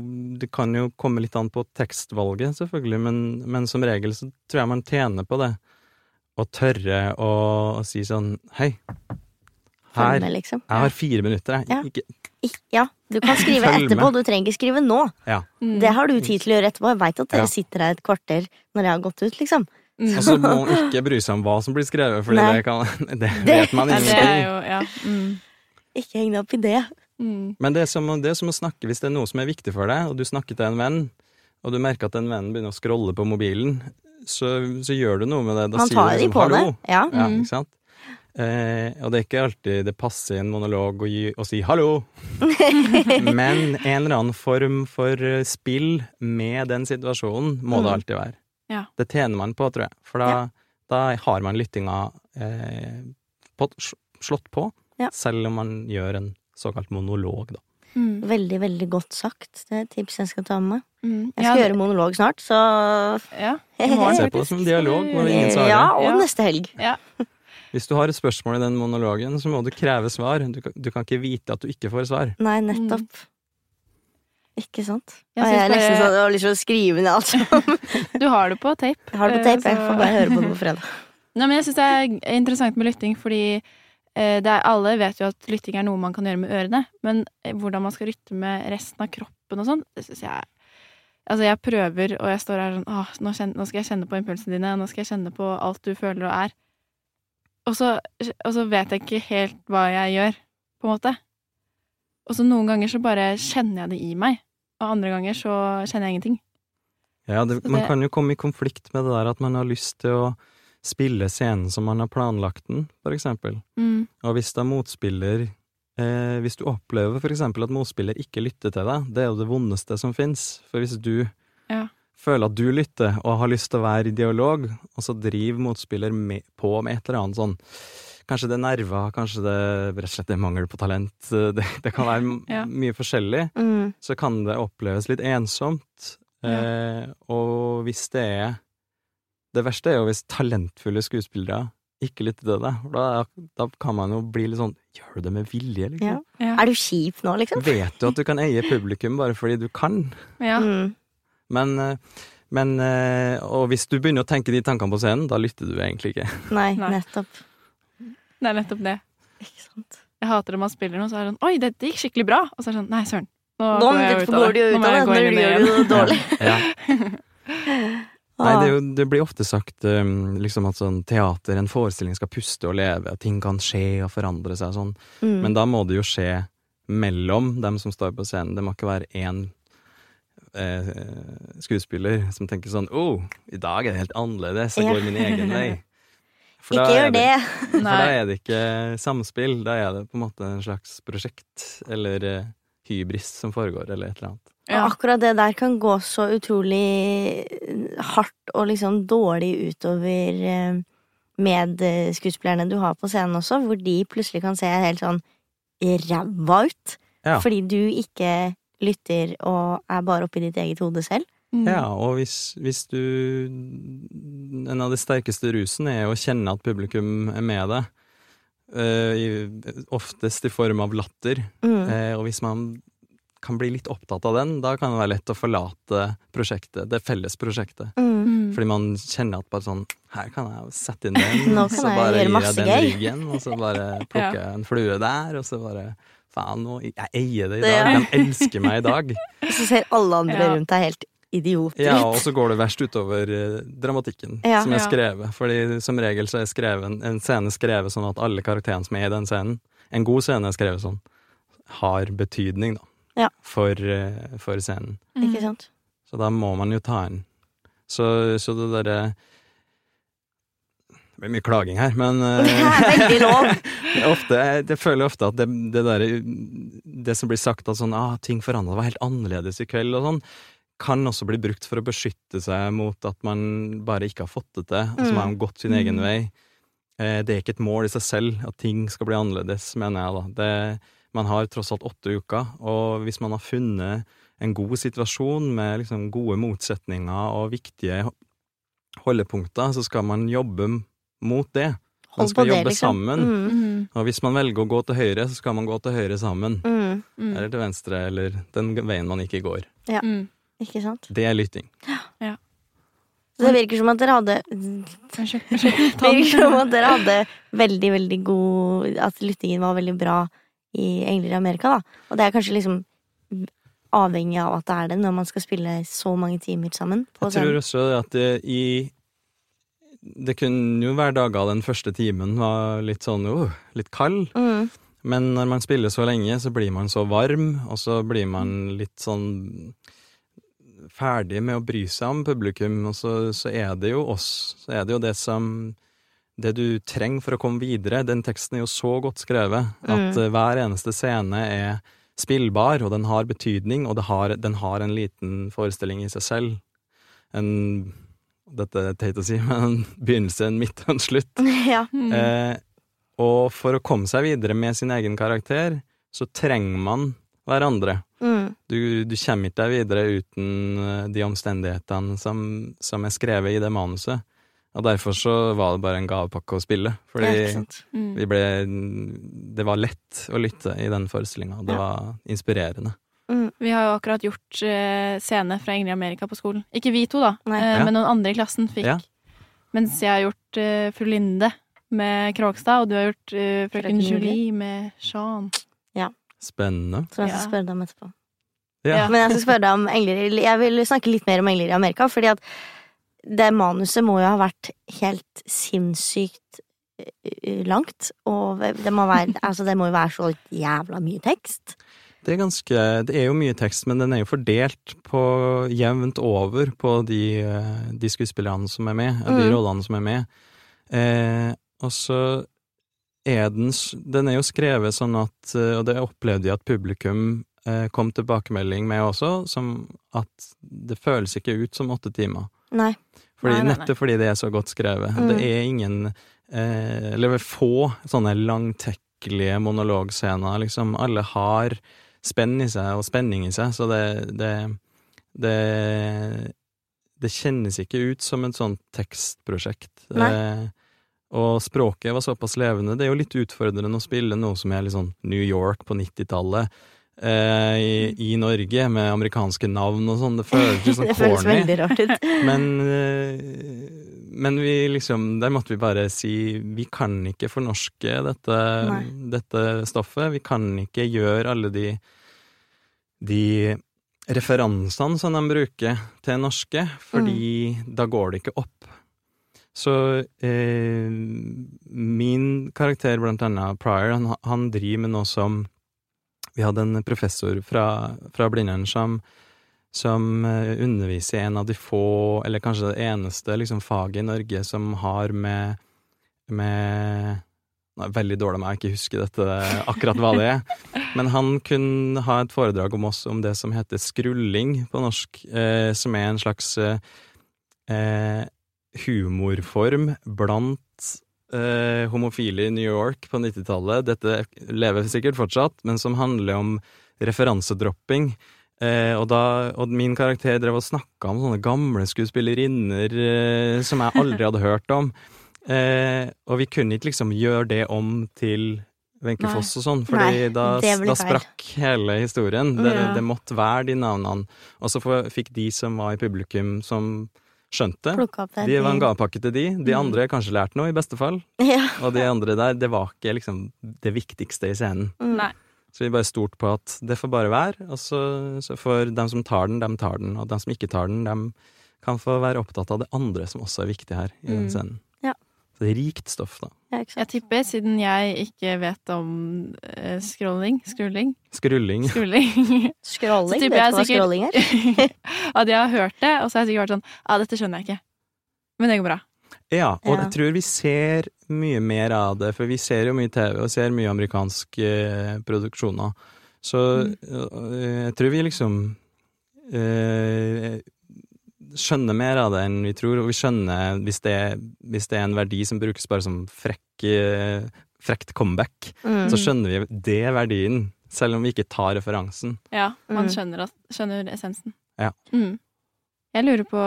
[SPEAKER 4] Det kan jo komme litt an på tekstvalget, selvfølgelig, men, men som regel så tror jeg man tjener på det. Å tørre å, å si sånn Hei, her
[SPEAKER 2] Følge, liksom.
[SPEAKER 4] Jeg har fire minutter, jeg.
[SPEAKER 2] Ja.
[SPEAKER 4] Ikke,
[SPEAKER 2] Ja, du kan skrive
[SPEAKER 4] Følg
[SPEAKER 2] etterpå,
[SPEAKER 4] med.
[SPEAKER 2] du trenger ikke skrive nå.
[SPEAKER 4] ja.
[SPEAKER 1] Mm.
[SPEAKER 2] Det har du tid til å gjøre etterpå. Jeg veit at dere
[SPEAKER 4] Ja.
[SPEAKER 2] sitter her et kvarter når jeg har gått ut, liksom.
[SPEAKER 1] Mm.
[SPEAKER 4] Og så må man ikke bry seg om hva som blir skrevet, for det, det vet man ingenting.
[SPEAKER 1] om. Ja. Mm.
[SPEAKER 2] Ikke heng deg opp i det.
[SPEAKER 1] Mm.
[SPEAKER 4] Men det er, som, det er som å snakke hvis det er noe som er viktig for deg, og du snakker til en venn, og du merker at den vennen begynner å scrolle på mobilen, så, så gjør du noe med det. Da
[SPEAKER 2] Man
[SPEAKER 4] sier
[SPEAKER 2] tar
[SPEAKER 4] du
[SPEAKER 2] de
[SPEAKER 4] liksom
[SPEAKER 2] på det. Ja.
[SPEAKER 4] Ja,
[SPEAKER 1] Mm.
[SPEAKER 4] ikke sant? Eh, og det er ikke alltid det passer i en monolog å, gi, å si 'hallo', men en eller annen form for spill med den situasjonen må det
[SPEAKER 2] Mm.
[SPEAKER 4] alltid være.
[SPEAKER 1] Ja.
[SPEAKER 4] Det tjener man på, tror jeg, for da,
[SPEAKER 2] Ja.
[SPEAKER 4] da har man lyttinga eh, på, slått på,
[SPEAKER 2] Ja.
[SPEAKER 4] selv om man gjør en såkalt monolog, da.
[SPEAKER 1] Mm.
[SPEAKER 2] Veldig, veldig godt sagt. Det er et tips jeg skal ta med meg.
[SPEAKER 1] Mm.
[SPEAKER 2] Jeg skal
[SPEAKER 1] ja,
[SPEAKER 2] gjøre monolog snart, så
[SPEAKER 1] Ja, i morgen,
[SPEAKER 4] Se på det som en dialog, når ingen svarer.
[SPEAKER 2] Ja, og
[SPEAKER 1] Ja.
[SPEAKER 2] neste helg.
[SPEAKER 1] Ja.
[SPEAKER 4] Hvis du har et spørsmål i den monologen, så må du kreve svar. Du kan, du kan ikke vite at du ikke får svar.
[SPEAKER 2] Nei, nettopp. Ikke sant?
[SPEAKER 1] Jeg
[SPEAKER 2] jeg er nesten sånn, jeg har lyst til å skrive ned alt som
[SPEAKER 1] Du har det på tape.
[SPEAKER 2] Jeg har det på tape. Jeg får bare høre på det på fredag.
[SPEAKER 1] Nei, men jeg syns det er interessant med lytting, fordi eh, det er, alle vet jo at lytting er noe man kan gjøre med ørene, men eh, hvordan man skal rytte med resten av kroppen og sånn, det syns jeg Altså, jeg prøver, og jeg står her sånn Åh, nå, kjen- nå skal jeg kjenne på impulsene dine, nå skal jeg kjenne på alt du føler og er. Og så, og så vet jeg ikke helt hva jeg gjør, på en måte. Og så noen ganger så bare kjenner jeg det i meg, og andre ganger så kjenner jeg ingenting.
[SPEAKER 4] Ja, det, man kan jo komme i konflikt med det der at man har lyst til å spille scenen som man har planlagt den, for eksempel.
[SPEAKER 1] Mm.
[SPEAKER 4] Og hvis da motspiller eh, Hvis du opplever for eksempel at motspiller ikke lytter til deg, det er jo det vondeste som fins. For hvis du
[SPEAKER 1] Ja.
[SPEAKER 4] føler at du lytter og har lyst til å være i dialog, og så driver motspiller med, på med et eller annet sånn Kanskje det er nerver, kanskje det rett og slett er mangel på talent. Det, det kan være
[SPEAKER 1] Ja.
[SPEAKER 4] mye forskjellig.
[SPEAKER 2] Mm.
[SPEAKER 4] Så kan det oppleves litt ensomt. Eh, og hvis det er Det verste er jo hvis talentfulle skuespillere ikke lytter til deg. Da, da kan man jo bli litt sånn Gjør du det med vilje, liksom?
[SPEAKER 2] Ja.
[SPEAKER 1] Ja.
[SPEAKER 2] Er du kjip nå, liksom?
[SPEAKER 4] Vet du at du kan eie publikum bare fordi du kan?
[SPEAKER 1] ja.
[SPEAKER 2] Mm.
[SPEAKER 4] Men, eh, men eh, Og hvis du begynner å tenke de tankene på scenen, da lytter du egentlig ikke.
[SPEAKER 2] Nei,
[SPEAKER 1] Nei.
[SPEAKER 2] nettopp.
[SPEAKER 1] Det er nettopp det.
[SPEAKER 2] Ikke sant.
[SPEAKER 1] Jeg hater det man spiller noe, så er det sånn Oi, dette gikk skikkelig bra! Og så er det sånn Nei, søren. Nå,
[SPEAKER 2] Nå
[SPEAKER 1] går jeg ut av
[SPEAKER 2] det.
[SPEAKER 1] Nå må
[SPEAKER 2] det
[SPEAKER 1] jeg gå inn i
[SPEAKER 2] gjør
[SPEAKER 1] igjen.
[SPEAKER 2] det dårlig.
[SPEAKER 4] Ja. Nei, det, er jo, det blir ofte sagt um, liksom at sånn teater, en forestilling skal puste og leve, at ting kan skje og forandre seg og sånn.
[SPEAKER 2] Mm.
[SPEAKER 4] Men da må det jo skje mellom dem som står på scenen. Det må ikke være én eh, skuespiller som tenker sånn Å, oh, i dag er det helt annerledes, jeg går min egen vei. For da
[SPEAKER 2] Ikke
[SPEAKER 4] er
[SPEAKER 2] gjør det!
[SPEAKER 4] For da er det ikke samspill, da er det på en måte en slags prosjekt eller eh, hybris som foregår, eller et eller annet.
[SPEAKER 1] Ja.
[SPEAKER 2] Og akkurat det der kan gå så utrolig hardt og liksom dårlig utover eh, medskuespillerne du har på scenen også, hvor de plutselig kan se helt sånn ræva ut.
[SPEAKER 4] Ja.
[SPEAKER 2] Fordi du ikke lytter og er bare oppi ditt eget hode selv.
[SPEAKER 1] Mm.
[SPEAKER 4] Ja, og hvis, hvis du En av de sterkeste rusene er å kjenne at publikum er med deg. Uh, i, oftest i form av latter.
[SPEAKER 2] Mm.
[SPEAKER 4] Uh, og hvis man kan bli litt opptatt av den, da kan det være lett å forlate prosjektet, det felles prosjektet.
[SPEAKER 2] Mm.
[SPEAKER 4] Fordi man kjenner at bare sånn Her kan jeg sette inn den,
[SPEAKER 2] Nå
[SPEAKER 4] og så bare gir jeg den ryggen, og så bare plukker jeg en flue der, og så bare Faen, nå, jeg eier det i dag. De elsker meg i dag.
[SPEAKER 2] Og så ser alle andre
[SPEAKER 1] Ja.
[SPEAKER 2] rundt deg helt idioter
[SPEAKER 4] Ja, og så går det verst utover eh, dramatikken
[SPEAKER 2] Ja.
[SPEAKER 4] som er skrevet. Fordi som regel så er skreven, en scene skrevet sånn at alle karakterene som er i den scenen En god scene er skrevet sånn, har betydning, da.
[SPEAKER 2] Ja.
[SPEAKER 4] For, eh, for scenen.
[SPEAKER 1] Mm.
[SPEAKER 2] Ikke sant?
[SPEAKER 4] Så da må man jo ta inn. Så, så det derre Det blir mye klaging her, men eh,
[SPEAKER 2] Det veldig lov.
[SPEAKER 4] ofte, jeg føler ofte at det, det der Det som blir sagt at sånn ah, ting forandra, var helt annerledes i kveld og sånn, kan også bli brukt for å beskytte seg mot at man bare ikke har fått det til, og så
[SPEAKER 2] Mm.
[SPEAKER 4] har man gått sin egen
[SPEAKER 1] Mm.
[SPEAKER 4] vei. Eh, Det er ikke et mål i seg selv at ting skal bli annerledes, mener jeg da. Det, man har tross alt åtte uker, og hvis man har funnet en god situasjon med liksom gode motsetninger og viktige holdepunkter, så skal man jobbe mot det. Man skal
[SPEAKER 2] jobbe det, liksom.
[SPEAKER 4] sammen.
[SPEAKER 2] Mm,
[SPEAKER 1] Mm.
[SPEAKER 4] Og hvis man velger å gå til høyre, så skal man gå til høyre sammen.
[SPEAKER 2] mm,
[SPEAKER 1] Mm.
[SPEAKER 4] Eller til venstre, eller den veien man ikke går.
[SPEAKER 1] Mm.
[SPEAKER 2] Ikke sant?
[SPEAKER 4] Det er lytting. Ja.
[SPEAKER 2] Så det virker som at dere hadde Det virker som at dere hadde veldig, veldig god At lyttingen var veldig bra i Engler i Amerika, da. Og det er kanskje liksom avhengig av at det er det når man skal spille så mange timer sammen. På
[SPEAKER 4] Jeg tror også at det i Det kunne jo være dager den første timen var litt sånn oh, litt kald.
[SPEAKER 2] Mm,
[SPEAKER 4] Men når man spiller så lenge, så blir man så varm, og så blir man litt sånn ferdig med å bry seg om publikum, og så, så er det jo oss. Så er det jo det som Det du trenger for å komme videre. Den teksten er jo så godt skrevet at
[SPEAKER 2] Mm.
[SPEAKER 4] hver eneste scene er spillbar, og den har betydning, og det har, den har en liten forestilling i seg selv. En Dette er teit å si, men en begynnelse, en midt og en slutt.
[SPEAKER 2] ja.
[SPEAKER 1] Mm.
[SPEAKER 4] Eh, og for å komme seg videre med sin egen karakter, så trenger man hverandre. Du, du kommer ikke deg videre uten eh, de omstendighetene som, som er skrevet i det manuset. Og derfor så var det bare en gavepakke å spille. Fordi.
[SPEAKER 1] Mm.
[SPEAKER 4] vi ble Det var lett å lytte i den forestillinga. Det
[SPEAKER 2] Ja.
[SPEAKER 4] var inspirerende.
[SPEAKER 2] Mm,
[SPEAKER 1] Vi har jo akkurat gjort uh, scene fra Ingrid Amerika på skolen. Ikke vi to, da, eh,
[SPEAKER 4] Ja.
[SPEAKER 1] men noen andre i klassen fikk.
[SPEAKER 4] Ja.
[SPEAKER 1] Mens jeg har gjort uh, Fru Linde med Krogstad, og du har gjort uh, Frøken
[SPEAKER 2] Julie.
[SPEAKER 1] Med Jean.
[SPEAKER 4] Spennende.
[SPEAKER 2] som jeg skal spørre deg om etterpå.
[SPEAKER 4] Ja.
[SPEAKER 2] Men jeg skal spørre deg om engler Jeg vil snakke litt mer om engler i Amerika, fordi at det manuset må jo ha vært helt sinnssykt eh, langt. Og det må, være, altså det må jo være så jævla mye tekst.
[SPEAKER 4] Det er ganske Det er jo mye tekst, men den er jo fordelt på jevnt over på de, eh, de skuespillerne som er med, og de
[SPEAKER 2] Mm.
[SPEAKER 4] rollene som er med. Eh, og så er den Den er jo skrevet sånn at eh, Og det opplevde jeg at publikum kom tilbakemelding med også, som at det føles ikke ut som åtte timer.
[SPEAKER 2] Nei.
[SPEAKER 4] Fordi,
[SPEAKER 1] Nei, nei, nei.
[SPEAKER 4] Nettopp fordi det er så godt skrevet.
[SPEAKER 2] Mm.
[SPEAKER 4] Det er ingen eh, Eller få sånne langtekkelige monologscener, liksom. Alle har spenn i seg og spenning i seg, så det det, det det kjennes ikke ut som et sånt tekstprosjekt.
[SPEAKER 2] Nei.
[SPEAKER 4] Eh, og språket var såpass levende. Det er jo litt utfordrende å spille noe som er litt sånn New York på 90-tallet. Eh, i, I Norge, med amerikanske navn og sånn. Det føles litt sånn
[SPEAKER 2] Det føles
[SPEAKER 4] corny.
[SPEAKER 2] veldig rart ut.
[SPEAKER 4] Men, eh, men vi liksom Der måtte vi bare si vi kan ikke fornorske dette, dette stoffet. Vi kan ikke gjøre alle de de referansene som de bruker til norske, fordi
[SPEAKER 2] Mm.
[SPEAKER 4] da går det ikke opp. Så eh, min karakter, blant annet Pryor, han, han driver med noe som Vi hadde en professor fra, fra Blindern som som eh, underviser i en av de få, eller kanskje det eneste, liksom, faget i Norge som har med, med Nei, veldig dårlig med jeg ikke husker dette, akkurat hva det er. Men han kunne ha et foredrag om oss om det som heter skrulling på norsk, eh, som er en slags eh, eh, humorform blant eh, homofile i New York på 90-tallet. Dette lever sikkert fortsatt, men som handler om referansedropping. Eh, og, da, og min karakter drev og snakka om sånne gamle skuespillerinner eh, som jeg aldri hadde hørt om. Eh, og vi kunne ikke liksom gjøre det om til Wenche Foss og sånn, fordi
[SPEAKER 2] Nei,
[SPEAKER 4] da, da sprakk hele historien. Det,
[SPEAKER 1] Ja.
[SPEAKER 4] det måtte være de navnene. Og så fikk de som var i publikum, som skjønte
[SPEAKER 2] det.
[SPEAKER 4] de var en gavepakke til de. De
[SPEAKER 1] andre
[SPEAKER 4] andre kanskje lærte noe, i beste fall.
[SPEAKER 2] Ja.
[SPEAKER 4] Og de andre der, det var ikke liksom det viktigste i scenen.
[SPEAKER 2] Mm.
[SPEAKER 1] Nei.
[SPEAKER 4] Så vi bare stolte på at det får bare være, og så, så får dem som tar den, dem tar den, og dem som ikke tar den, dem kan få være opptatt av det andre som også er viktig her i den
[SPEAKER 1] Mm.
[SPEAKER 4] scenen.
[SPEAKER 2] Ja.
[SPEAKER 4] Så det er rikt stoff, da.
[SPEAKER 2] Ja, ikke
[SPEAKER 1] Jeg tipper, siden jeg ikke vet om uh, scrolling, skrulling,
[SPEAKER 4] Skrulling.
[SPEAKER 1] skrulling
[SPEAKER 2] Scrolling,
[SPEAKER 1] Så
[SPEAKER 2] vet du hva
[SPEAKER 1] sikkert-
[SPEAKER 2] scrolling er?
[SPEAKER 1] At jeg har hørt det, og så har jeg sikkert vært sånn Ja, dette skjønner jeg ikke. Men det går bra.
[SPEAKER 4] Ja, og
[SPEAKER 2] Ja.
[SPEAKER 4] jeg tror vi ser mye mer av det, for vi ser jo mye TV og ser mye amerikanske eh, produksjoner. Så
[SPEAKER 1] Mm.
[SPEAKER 4] øh, jeg tror vi liksom øh, skjønner mer av det enn vi tror, og vi skjønner hvis det, hvis det er en verdi som brukes bare som frekk, frekt comeback,
[SPEAKER 2] Mm.
[SPEAKER 4] så skjønner vi det er verdien, selv om vi ikke tar referansen.
[SPEAKER 1] Ja, man
[SPEAKER 2] Mm.
[SPEAKER 1] skjønner, at, skjønner essensen.
[SPEAKER 4] Ja.
[SPEAKER 1] Mm. Jeg lurer på,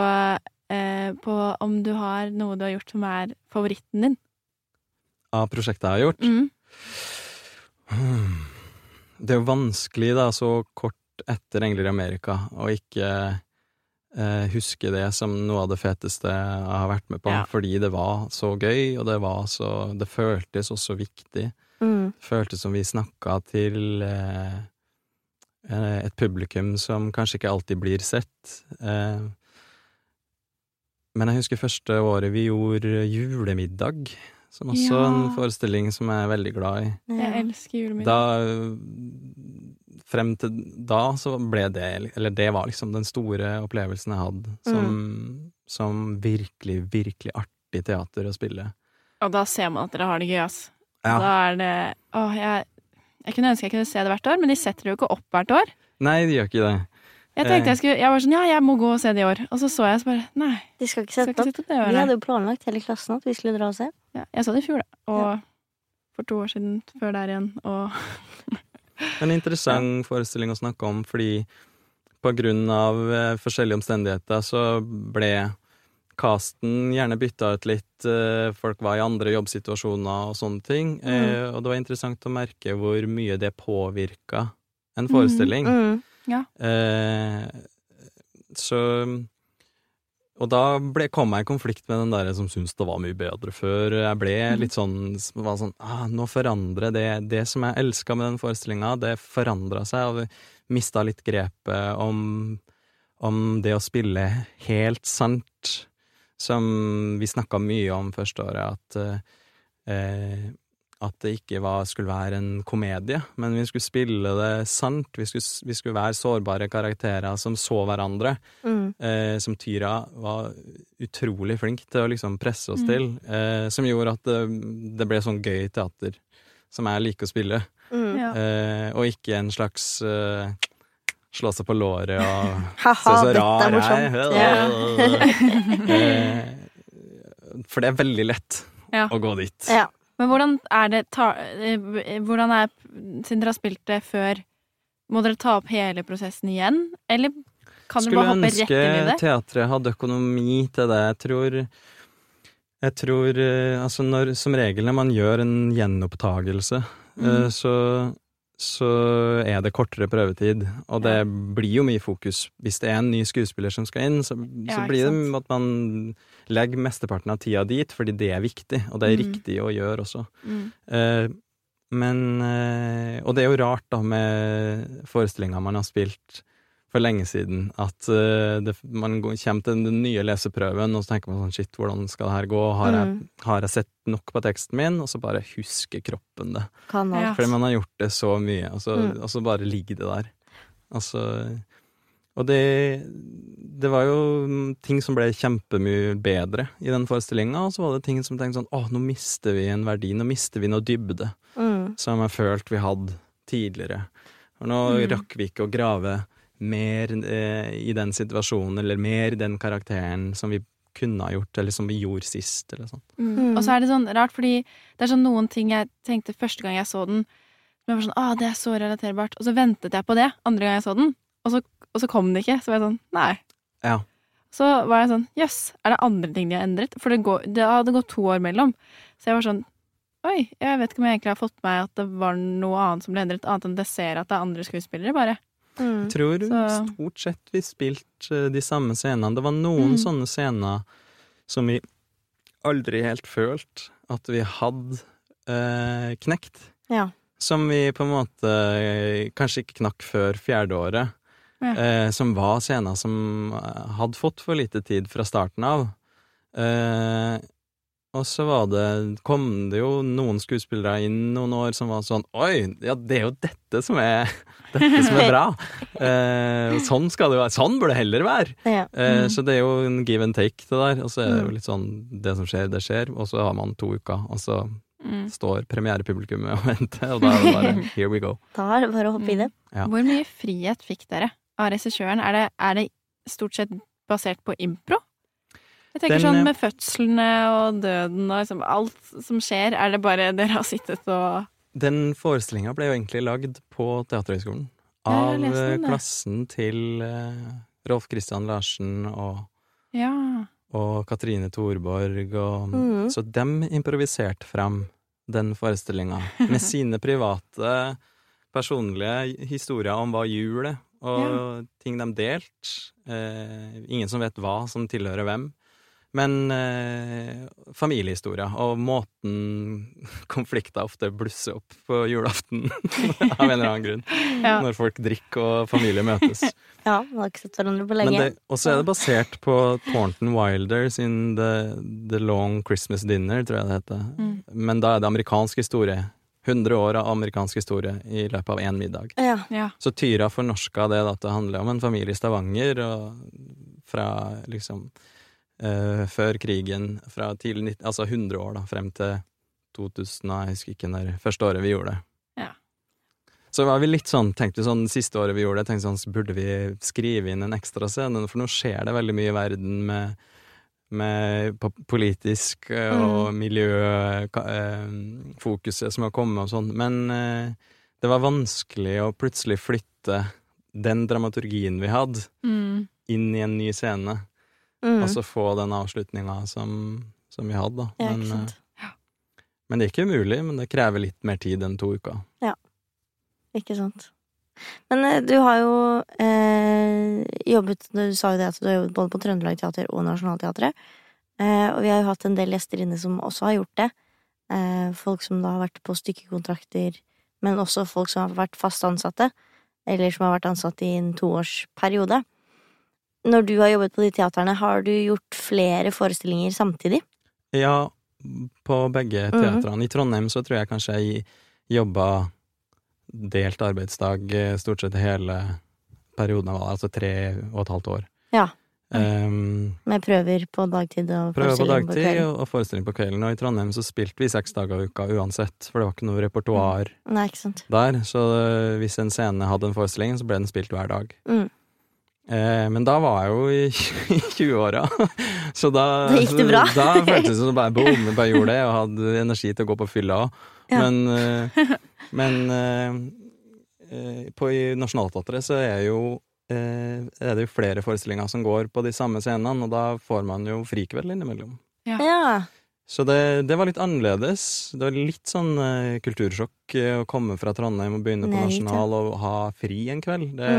[SPEAKER 1] eh, på om du har noe du har gjort som er favoritten din.
[SPEAKER 4] av prosjektet jeg har gjort.
[SPEAKER 1] Mm.
[SPEAKER 4] Det er jo vanskelig, da, så kort etter Engler i Amerika, å ikke eh, huske det som noe av det feteste jeg har vært med på.
[SPEAKER 1] Ja.
[SPEAKER 4] Fordi det var så gøy, og det var så Det føltes også viktig.
[SPEAKER 2] Mm.
[SPEAKER 4] Det føltes som vi snakka til eh, eh, et publikum som kanskje ikke alltid blir sett. Eh, men jeg husker første året vi gjorde julemiddag, som også
[SPEAKER 1] Ja.
[SPEAKER 4] en forestilling som jeg er veldig glad i.
[SPEAKER 1] Jeg elsker julemiddag.
[SPEAKER 4] Da Frem til da så ble det Eller det var liksom den store opplevelsen jeg hadde som, som virkelig, virkelig artig teater å spille.
[SPEAKER 1] Og da ser man at dere har det gøy, ass.
[SPEAKER 4] Ja.
[SPEAKER 1] Da er det Å, jeg, jeg kunne ønske jeg kunne se det hvert år, men de setter det jo ikke opp hvert år.
[SPEAKER 4] Nei, de gjør ikke det.
[SPEAKER 1] Jeg tenkte
[SPEAKER 4] Eh.
[SPEAKER 1] jeg skulle Jeg var sånn, ja, jeg må gå og se det i år. Og så så jeg så bare Nei,
[SPEAKER 2] De skal ikke
[SPEAKER 1] skal
[SPEAKER 2] sette
[SPEAKER 1] ikke
[SPEAKER 2] opp.
[SPEAKER 1] sitte det
[SPEAKER 2] Vi hadde jo planlagt hele klassen at vi skulle dra og se.
[SPEAKER 1] Ja, jeg så det i fjor, da. Og for to år siden før der igjen. Og
[SPEAKER 4] En interessant forestilling å snakke om, fordi på grunn av eh, forskjellige omstendigheter så ble casten gjerne bytta ut litt, eh, folk var i andre jobbsituasjoner og sånne ting, eh, og det var interessant å merke hvor mye det påvirka en forestilling.
[SPEAKER 2] Mm.
[SPEAKER 4] Eh, så Og da ble, kom jeg i konflikt med den der som syntes det var mye bedre før. Jeg ble litt sånn, var sånn ah, Nå forandrer det Det som jeg elska med den forestillinga, det forandra seg, og mista litt grepet om, om det å spille helt sant, som vi snakka mye om første året, at eh, at det ikke var, skulle være en komedie, men vi skulle spille det sant. Vi skulle, vi skulle være sårbare karakterer som så hverandre.
[SPEAKER 2] Mm.
[SPEAKER 4] Eh, som Tyra var utrolig flink til å liksom presse oss
[SPEAKER 1] Mm.
[SPEAKER 4] til. Eh, som gjorde at det, det ble sånn gøy teater som jeg liker å spille.
[SPEAKER 2] Mm.
[SPEAKER 1] ja.
[SPEAKER 4] Eh, og ikke en slags eh, slå seg på låret og
[SPEAKER 2] Ha-ha,
[SPEAKER 4] se så
[SPEAKER 2] dette
[SPEAKER 4] rar
[SPEAKER 2] er
[SPEAKER 4] jeg
[SPEAKER 2] morsomt.
[SPEAKER 4] Eh, For det er veldig lett
[SPEAKER 1] Ja.
[SPEAKER 4] å gå dit.
[SPEAKER 2] Ja.
[SPEAKER 1] Men hvordan er det ta, eh, Hvordan er Siden dere har spilt det før, må dere ta opp hele prosessen igjen? Eller kan dere bare hoppe rett inn i det?
[SPEAKER 4] Skulle ønske teatret hadde økonomi til det. Jeg tror Jeg tror eh, Altså, når Som regel når man gjør en gjenopptagelse, eh,
[SPEAKER 1] Mm.
[SPEAKER 4] så så er det kortere prøvetid, og det blir jo mye fokus. Hvis det er en ny skuespiller som skal inn, så,
[SPEAKER 1] Ja,
[SPEAKER 4] så blir det at man legger mesteparten av tida dit, fordi det er viktig, og det er
[SPEAKER 1] Mm.
[SPEAKER 4] riktig å gjøre også.
[SPEAKER 1] Mm.
[SPEAKER 4] Eh, men eh, Og det er jo rart, da, med forestillinger man har spilt for lenge siden, at uh, det, man går- kommer til den nye leseprøven, og så tenker man sånn Shit, hvordan skal det her gå? Har, jeg,
[SPEAKER 2] Mm.
[SPEAKER 4] har jeg sett nok på teksten min? Og så bare husker kroppen det.
[SPEAKER 2] Kan alt.
[SPEAKER 4] Fordi man har gjort det så mye, og så,
[SPEAKER 2] Mm.
[SPEAKER 4] og så bare ligger det der. Altså Og det Det var jo ting som ble kjempemye bedre i den forestillinga, og så var det ting som tenkte sånn åh, nå mister vi en verdi, nå mister vi noe dybde
[SPEAKER 2] Mm.
[SPEAKER 4] som jeg følte vi hadde tidligere. Og nå
[SPEAKER 1] Mm.
[SPEAKER 4] rakk vi ikke å grave mer eh, i den situasjonen, eller mer i den karakteren som vi kunne ha gjort, eller som vi gjorde sist, eller sånn.
[SPEAKER 1] Mm.
[SPEAKER 2] Mm.
[SPEAKER 1] Og så er det sånn rart, fordi det er sånn noen ting jeg tenkte første gang jeg så den, som jeg var sånn ah, det er så relaterbart. Og så ventet jeg på det andre gang jeg så den, og så, og så kom det ikke. Så var jeg sånn nei.
[SPEAKER 4] Ja.
[SPEAKER 1] Så var jeg sånn jøss, er det andre ting de har endret? For det, går, det hadde gått to år mellom. Så jeg var sånn oi, jeg vet ikke om jeg egentlig har fått med meg at det var noe annet som ble endret, annet enn at jeg ser at det er andre skuespillere, bare.
[SPEAKER 2] Mm.
[SPEAKER 4] Jeg tror
[SPEAKER 1] Så-
[SPEAKER 4] stort sett vi spilte eh, de samme scenene. Det var noen
[SPEAKER 1] Mm.
[SPEAKER 4] sånne scener som vi aldri helt følte at vi hadde eh, knekt.
[SPEAKER 2] Ja.
[SPEAKER 4] Som vi på en måte eh, kanskje ikke knakk før fjerde året.
[SPEAKER 1] Ja.
[SPEAKER 4] Eh, som var scener som eh, hadde fått for lite tid fra starten av. Eh, og så var det, kom det jo noen skuespillere inn noen år som var sånn Oi, ja, det er jo dette som er Dette som er bra! Eh, sånn skal det jo være. Sånn bør det heller være!
[SPEAKER 2] Ja.
[SPEAKER 4] Eh,
[SPEAKER 1] Mm.
[SPEAKER 4] Så det er jo en give and take, det der. Og så er det jo
[SPEAKER 2] Mm.
[SPEAKER 4] litt sånn Det som skjer, det skjer. Og så har man to uker, og så
[SPEAKER 1] Mm.
[SPEAKER 4] står premierepublikummet og venter, og da er det bare here we go.
[SPEAKER 2] Da er det bare å hoppe i det.
[SPEAKER 4] Ja.
[SPEAKER 1] Hvor mye frihet fikk dere av regissøren? Er det, er det stort sett basert på impro? Jeg tenker
[SPEAKER 4] Den,
[SPEAKER 1] sånn
[SPEAKER 4] eh,
[SPEAKER 1] med fødslene og døden og liksom alt som skjer, er det bare dere har sittet og
[SPEAKER 4] Den forestillinga ble jo egentlig lagd på Teaterhøgskolen. Av eh,
[SPEAKER 1] det.
[SPEAKER 4] klassen til eh, Rolf Christian Larsen og,
[SPEAKER 1] Ja.
[SPEAKER 4] og Katrine Thorborg og
[SPEAKER 2] Mm.
[SPEAKER 4] Så dem improviserte fram den forestillinga. Med sine private, personlige historier om hva jul er, og ting de delte. Eh, ingen som vet hva som tilhører hvem. Men eh, familiehistorier, og måten konflikter ofte blusser opp på julaften av en eller annen grunn.
[SPEAKER 1] Ja.
[SPEAKER 4] Når folk drikker og familie møtes.
[SPEAKER 2] Ja, vi har ikke sett hverandre på lenge.
[SPEAKER 4] og så er det basert på Thornton Wilder sin The, The Long Christmas Dinner, tror jeg det heter.
[SPEAKER 1] Mm.
[SPEAKER 4] Men da er det amerikansk historie. 100 år av amerikansk historie i løpet av én middag.
[SPEAKER 2] Ja.
[SPEAKER 1] Ja.
[SPEAKER 4] Så Tyra fornorska det da, at det handler om en familie i Stavanger, og fra liksom før krigen, fra tidlig 90, Altså 100 år, da, frem til 2000, nei, jeg husker ikke når første året vi gjorde det.
[SPEAKER 1] Ja.
[SPEAKER 4] Så var vi litt sånn, tenkte vi sånn siste året vi gjorde det, tenkte sånn, så burde vi skrive inn en ekstra scene, for nå skjer det veldig mye i verden med, med politisk eh, og miljøfokuset som har kommet og sånn, men eh, det var vanskelig å plutselig flytte den dramaturgien vi hadde,
[SPEAKER 1] Mm.
[SPEAKER 4] inn i en ny scene,
[SPEAKER 2] Mm.
[SPEAKER 4] og så få den avslutninga som, som vi hadde, da.
[SPEAKER 2] ja,
[SPEAKER 4] Men, eh,
[SPEAKER 2] sant.
[SPEAKER 4] men det er ikke umulig, men det krever litt mer tid enn to uker. Ja.
[SPEAKER 2] Ikke sant. Men eh, du har jo eh, jobbet Du sa jo det at du har jobbet både på Trøndelag Teater og Nationaltheatret. Eh, og vi har jo hatt en del gjester inne som også har gjort det. Eh, folk som da har vært på stykkekontrakter, men også folk som har vært fast ansatte. Eller som har vært ansatt i en toårsperiode. Når du har jobbet på de teaterne, har du gjort flere forestillinger samtidig?
[SPEAKER 4] Ja, på begge teatrene. Mm. I Trondheim så tror jeg kanskje jeg jobba delt arbeidsdag eh, stort sett hele perioden av var altså tre og et halvt år.
[SPEAKER 2] Ja.
[SPEAKER 4] Um,
[SPEAKER 2] Med prøver på dagtid og
[SPEAKER 4] forestilling på
[SPEAKER 2] forestilling på
[SPEAKER 4] dagtid
[SPEAKER 2] kvelden?
[SPEAKER 4] og forestilling på kvelden. Og i Trondheim så spilte vi seks dager i uka uansett, for det var ikke noe repertoar
[SPEAKER 2] mm.
[SPEAKER 4] der. Så øh, hvis en scene hadde en forestilling, så ble den spilt hver dag.
[SPEAKER 2] Mm.
[SPEAKER 4] Eh, men da var jeg jo i, i 20-åra, så da
[SPEAKER 2] Da gikk det bra.
[SPEAKER 4] Da føltes det som bare boom, bare gjorde det, og hadde energi til å gå på fylla òg.
[SPEAKER 2] Ja.
[SPEAKER 4] Men, eh, men eh, på Nationaltheatret så er jo eh, er det jo flere forestillinger som går på de samme scenene, og da får man jo frikveld innimellom.
[SPEAKER 2] Ja.
[SPEAKER 4] Så det, det var litt annerledes. Det var litt sånn kultursjokk å komme fra Trondheim og begynne på
[SPEAKER 2] Ned.
[SPEAKER 4] Nasjonal og ha fri en kveld. Det,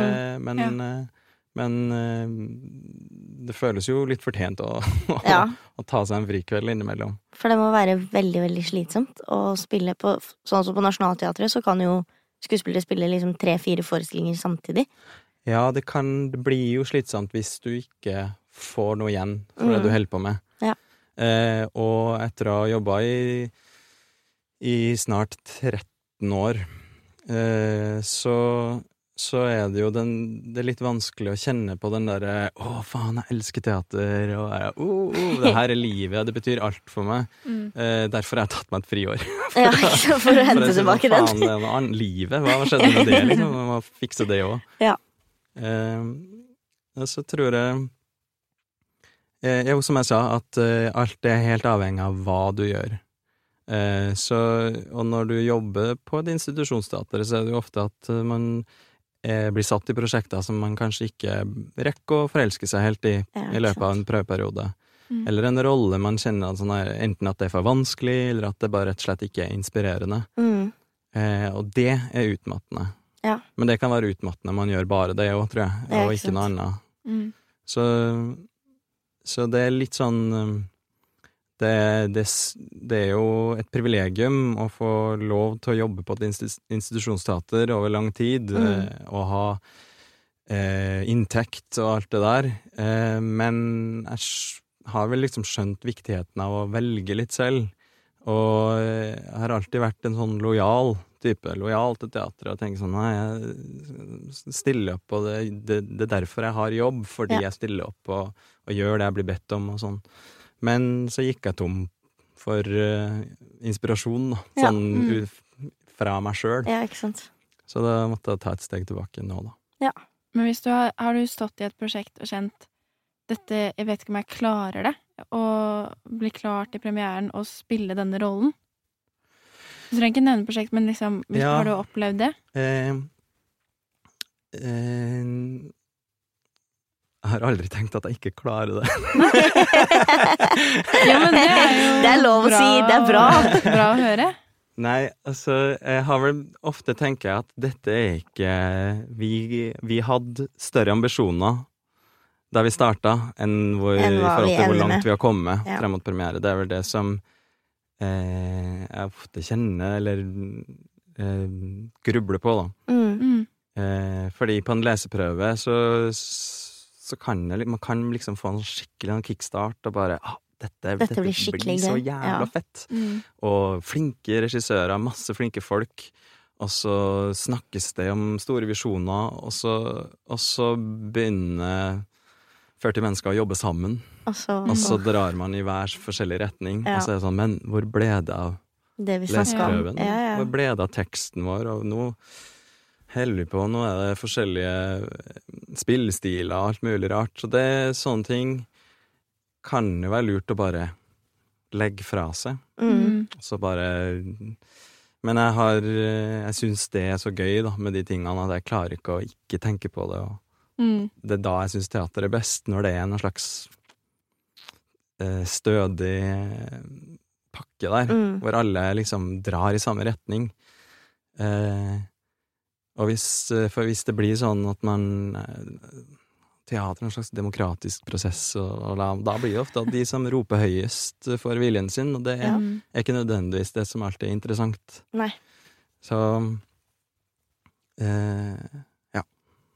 [SPEAKER 4] Men, eh, men eh, det føles jo litt fortjent å, å,
[SPEAKER 2] ja.
[SPEAKER 4] å ta seg en frikveld innimellom.
[SPEAKER 2] For det må være veldig, veldig slitsomt å spille på Sånn som på Nationaltheatret, så kan jo skuespillere spille liksom tre-fire forestillinger samtidig.
[SPEAKER 4] Ja, det kan det blir jo slitsomt hvis du ikke får noe igjen for det
[SPEAKER 2] Mm.
[SPEAKER 4] du holder på med.
[SPEAKER 2] Ja.
[SPEAKER 4] Eh, og etter å ha jobba i, i snart 13 år, eh, så, så er det jo den Det er litt vanskelig å kjenne på den derre 'Å, faen, jeg elsker teater', og oh, oh, 'Det her er livet', det betyr alt for meg.
[SPEAKER 1] Mm.
[SPEAKER 4] Eh, derfor har jeg tatt meg et friår.
[SPEAKER 2] Ja, ikke sant, For å hente
[SPEAKER 4] for
[SPEAKER 2] tilbake den.
[SPEAKER 4] faen, det er. Livet, hva skjedde med det, liksom? Man må fikse det òg.
[SPEAKER 2] Ja.
[SPEAKER 4] Eh, så tror jeg eh, Jo, som jeg sa, at eh, alt er helt avhengig av hva du gjør. Eh, så, og når du jobber på et institusjonsteater, så er det jo ofte at eh, man blir satt i prosjekter som man kanskje ikke rekker å forelske seg helt i
[SPEAKER 2] Ja,
[SPEAKER 4] i løpet av en prøveperiode.
[SPEAKER 1] Mm.
[SPEAKER 4] Eller en rolle man kjenner at sånn er, enten at det er for vanskelig, eller at det bare rett og slett ikke er inspirerende.
[SPEAKER 2] Mm.
[SPEAKER 4] Eh, og det er utmattende.
[SPEAKER 2] Ja.
[SPEAKER 4] Men det kan være utmattende man gjør bare det òg, tror jeg, og
[SPEAKER 2] ikke
[SPEAKER 4] ikke noe annet.
[SPEAKER 1] Mm.
[SPEAKER 4] Så, så det er litt sånn um, det, det, det er jo et privilegium å få lov til å jobbe på et institusjonsteater over lang tid,
[SPEAKER 2] Mm.
[SPEAKER 4] eh, og ha eh, inntekt og alt det der, eh, men jeg har vel liksom skjønt viktigheten av å velge litt selv. Og eh, jeg har alltid vært en sånn lojal type, lojal til teatret, og tenker sånn Nei, jeg stiller opp, og det, det, det er derfor jeg har jobb, fordi
[SPEAKER 2] Ja.
[SPEAKER 4] jeg stiller opp og, og gjør det jeg blir bedt om, og sånn. Men så gikk jeg tom for uh, inspirasjon, da,
[SPEAKER 2] Ja.
[SPEAKER 4] sånn
[SPEAKER 1] Mm.
[SPEAKER 4] fra meg sjøl.
[SPEAKER 2] Ja, ikke sant.
[SPEAKER 4] Så da måtte jeg ta et steg tilbake nå, da. Ja.
[SPEAKER 1] Men hvis du har, har du stått i et prosjekt og kjent dette, jeg vet ikke om jeg klarer det, å bli klar til premieren og spille denne rollen? Du trenger ikke nevne prosjekt, men liksom, hvis,
[SPEAKER 4] Ja.
[SPEAKER 1] har du opplevd det?
[SPEAKER 4] Eh, eh, jeg har aldri tenkt at jeg ikke klarer det.
[SPEAKER 1] Ja, men det er jo
[SPEAKER 2] Det er lov å si, det er bra.
[SPEAKER 1] bra å høre.
[SPEAKER 4] Nei, altså, jeg har vel ofte tenker jeg at dette er ikke Vi, vi hadde større ambisjoner da vi starta, enn hvor,
[SPEAKER 2] Enn
[SPEAKER 4] i forhold til hvor langt vi har kommet
[SPEAKER 2] Ja.
[SPEAKER 4] frem mot premiere. Det er vel det som eh, jeg ofte kjenner, eller eh, grubler på, da.
[SPEAKER 2] Mm.
[SPEAKER 1] Mm.
[SPEAKER 4] Eh, fordi på en leseprøve så, så kan det, man kan liksom få en skikkelig kickstart og bare ah, dette,
[SPEAKER 2] Dette blir skikkelig
[SPEAKER 4] så
[SPEAKER 2] gøy.
[SPEAKER 4] jævla
[SPEAKER 2] Ja.
[SPEAKER 4] fett.
[SPEAKER 1] Mm.
[SPEAKER 4] Og flinke regissører, masse flinke folk. Og så snakkes det om store visjoner, og så, og så begynner 40 mennesker å jobbe sammen.
[SPEAKER 2] Og så
[SPEAKER 4] Og så drar man i hver forskjellig retning.
[SPEAKER 2] Ja.
[SPEAKER 4] Og så er det sånn, men hvor ble det av leseprøven?
[SPEAKER 2] Ja, ja.
[SPEAKER 4] Hvor ble det av teksten vår? Og nå vi på, nå er det forskjellige spillestiler og alt mulig rart. Så det er sånne ting kan jo være lurt å bare legge fra seg.
[SPEAKER 2] Mm.
[SPEAKER 4] Så bare Men jeg har Jeg syns det er så gøy, da, med de tingene, at jeg klarer ikke å ikke tenke på det.
[SPEAKER 1] Mm.
[SPEAKER 4] det er da jeg syns teater er best, når det er en slags eh, stødig pakke der,
[SPEAKER 2] Mm.
[SPEAKER 4] hvor alle liksom drar i samme retning. Eh, og hvis, eh, for hvis det blir sånn at man eh, Teater er en slags demokratisk prosess, og, og da, da blir det ofte at de som roper høyest, får viljen sin, og det er,
[SPEAKER 1] Mm.
[SPEAKER 4] er ikke nødvendigvis det som alltid er interessant.
[SPEAKER 2] Nei.
[SPEAKER 4] Så eh, Ja.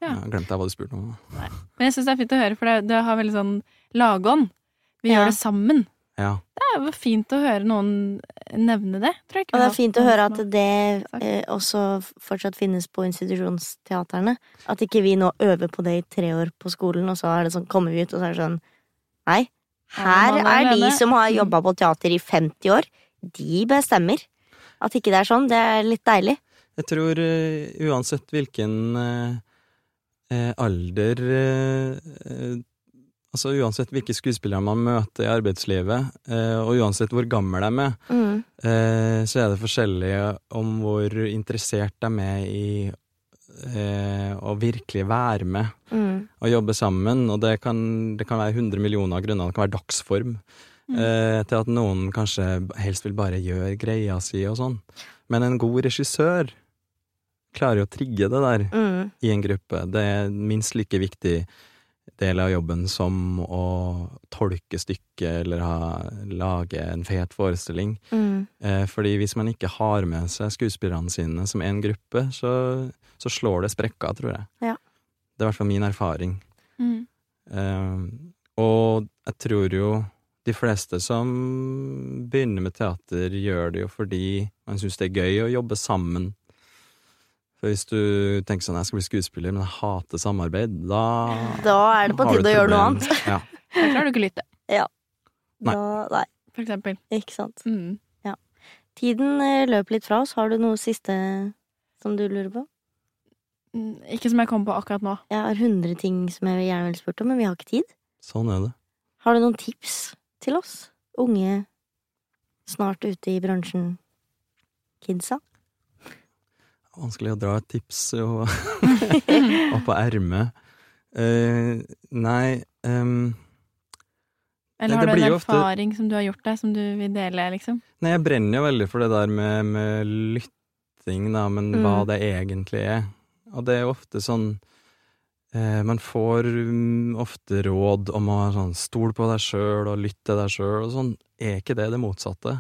[SPEAKER 1] Ja.
[SPEAKER 4] Jeg glemte hva du spurte om. Nei.
[SPEAKER 1] Men jeg syns det er fint å høre, for det, det har veldig sånn lagånd. Vi
[SPEAKER 2] Ja.
[SPEAKER 1] gjør det sammen.
[SPEAKER 4] Ja.
[SPEAKER 1] Det jo fint å høre noen nevne det. Tror jeg ikke
[SPEAKER 2] Og det er fint å høre at det eh, også fortsatt finnes på institusjonsteaterne. At ikke vi nå øver på det i tre år på skolen, og så er det sånn, kommer vi ut, og så er det sånn Nei, her
[SPEAKER 1] Ja, er
[SPEAKER 2] er de som har jobba på teater i 50 år. De bestemmer. At ikke det er sånn, det er litt deilig.
[SPEAKER 4] Jeg tror uh, uansett hvilken eh, eh, alder eh, Altså uansett hvilke skuespillere man møter i arbeidslivet, eh, og uansett hvor gammel de er,
[SPEAKER 2] Mm.
[SPEAKER 4] eh, så er det forskjellig om hvor interessert de er i eh, å virkelig være med
[SPEAKER 2] Mm.
[SPEAKER 4] og jobbe sammen. Og det kan, det kan være 100 millioner grunner. Det kan være dagsform.
[SPEAKER 1] Mm.
[SPEAKER 4] Til at noen kanskje helst vil bare gjøre greia si og sånn. Men en god regissør klarer jo å trigge det der
[SPEAKER 2] Mm.
[SPEAKER 4] i en gruppe. Det er minst like viktig del av jobben som å tolke stykket eller ha, lage en fet forestilling.
[SPEAKER 2] Mm.
[SPEAKER 4] Eh, fordi hvis man ikke har med seg skuespillerne sine som en gruppe, så, så slår det sprekker, tror jeg.
[SPEAKER 2] Ja.
[SPEAKER 4] Det er i hvert fall min erfaring.
[SPEAKER 1] Mm.
[SPEAKER 4] Eh, og jeg tror jo de fleste som begynner med teater, gjør det jo fordi man syns det er gøy å jobbe sammen. For hvis du tenker sånn 'jeg skal bli skuespiller, men jeg hater samarbeid', da
[SPEAKER 2] Da er det på tide å gjøre noe annet.
[SPEAKER 4] Ja.
[SPEAKER 1] Da klarer du ikke lytte,
[SPEAKER 4] Nei.
[SPEAKER 2] Da, nei,
[SPEAKER 1] for eksempel.
[SPEAKER 2] ikke sant.
[SPEAKER 1] Mm.
[SPEAKER 2] Tiden eh, løper litt fra oss. Har du noe siste som du lurer på?
[SPEAKER 1] Mm, Ikke som jeg kommer på akkurat nå.
[SPEAKER 2] Jeg har 100 ting som jeg gjerne ville spurt om, men vi har ikke tid.
[SPEAKER 4] Sånn er det.
[SPEAKER 2] Har du noen tips til oss? Unge, snart ute i bransjen, kidsa?
[SPEAKER 4] Vanskelig å dra et tips og, opp på ermet. Uh, nei um,
[SPEAKER 1] Eller har
[SPEAKER 4] det
[SPEAKER 1] du en
[SPEAKER 4] erfaring ofte-
[SPEAKER 1] som du har gjort deg, som du vil dele, liksom?
[SPEAKER 4] Nei, jeg brenner jo veldig for det der med, med lytting, da, men hva
[SPEAKER 2] Mm.
[SPEAKER 4] det egentlig er. Og det er jo ofte sånn eh, Man får mm, ofte råd om å sånn, stole på deg sjøl og lytte til deg sjøl og sånn. Er ikke det det motsatte?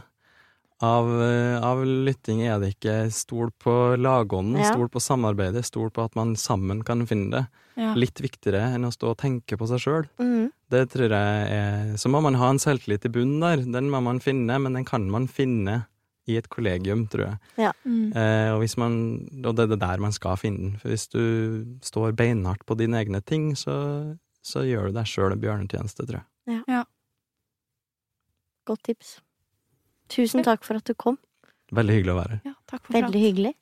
[SPEAKER 4] Av, eh, av lytting er det ikke stol på lagånden,
[SPEAKER 2] Ja.
[SPEAKER 4] stol på samarbeidet, stol på at man sammen kan finne det.
[SPEAKER 1] Ja.
[SPEAKER 4] Litt viktigere enn å stå og tenke på seg sjøl.
[SPEAKER 2] Mm.
[SPEAKER 4] Det tror jeg er Så må man ha en selvtillit i bunnen der. Den må man finne, men den kan man finne i et kollegium, tror jeg.
[SPEAKER 1] Mm.
[SPEAKER 4] Eh, og, hvis man, og det er det der man skal finne den. For hvis du står beinhardt på dine egne ting, så, så gjør du deg sjøl en bjørnetjeneste, tror jeg.
[SPEAKER 2] Ja Godt tips. Tusen takk for at du kom.
[SPEAKER 4] Veldig hyggelig å være her.
[SPEAKER 1] ja, takk for.
[SPEAKER 2] Veldig hyggelig.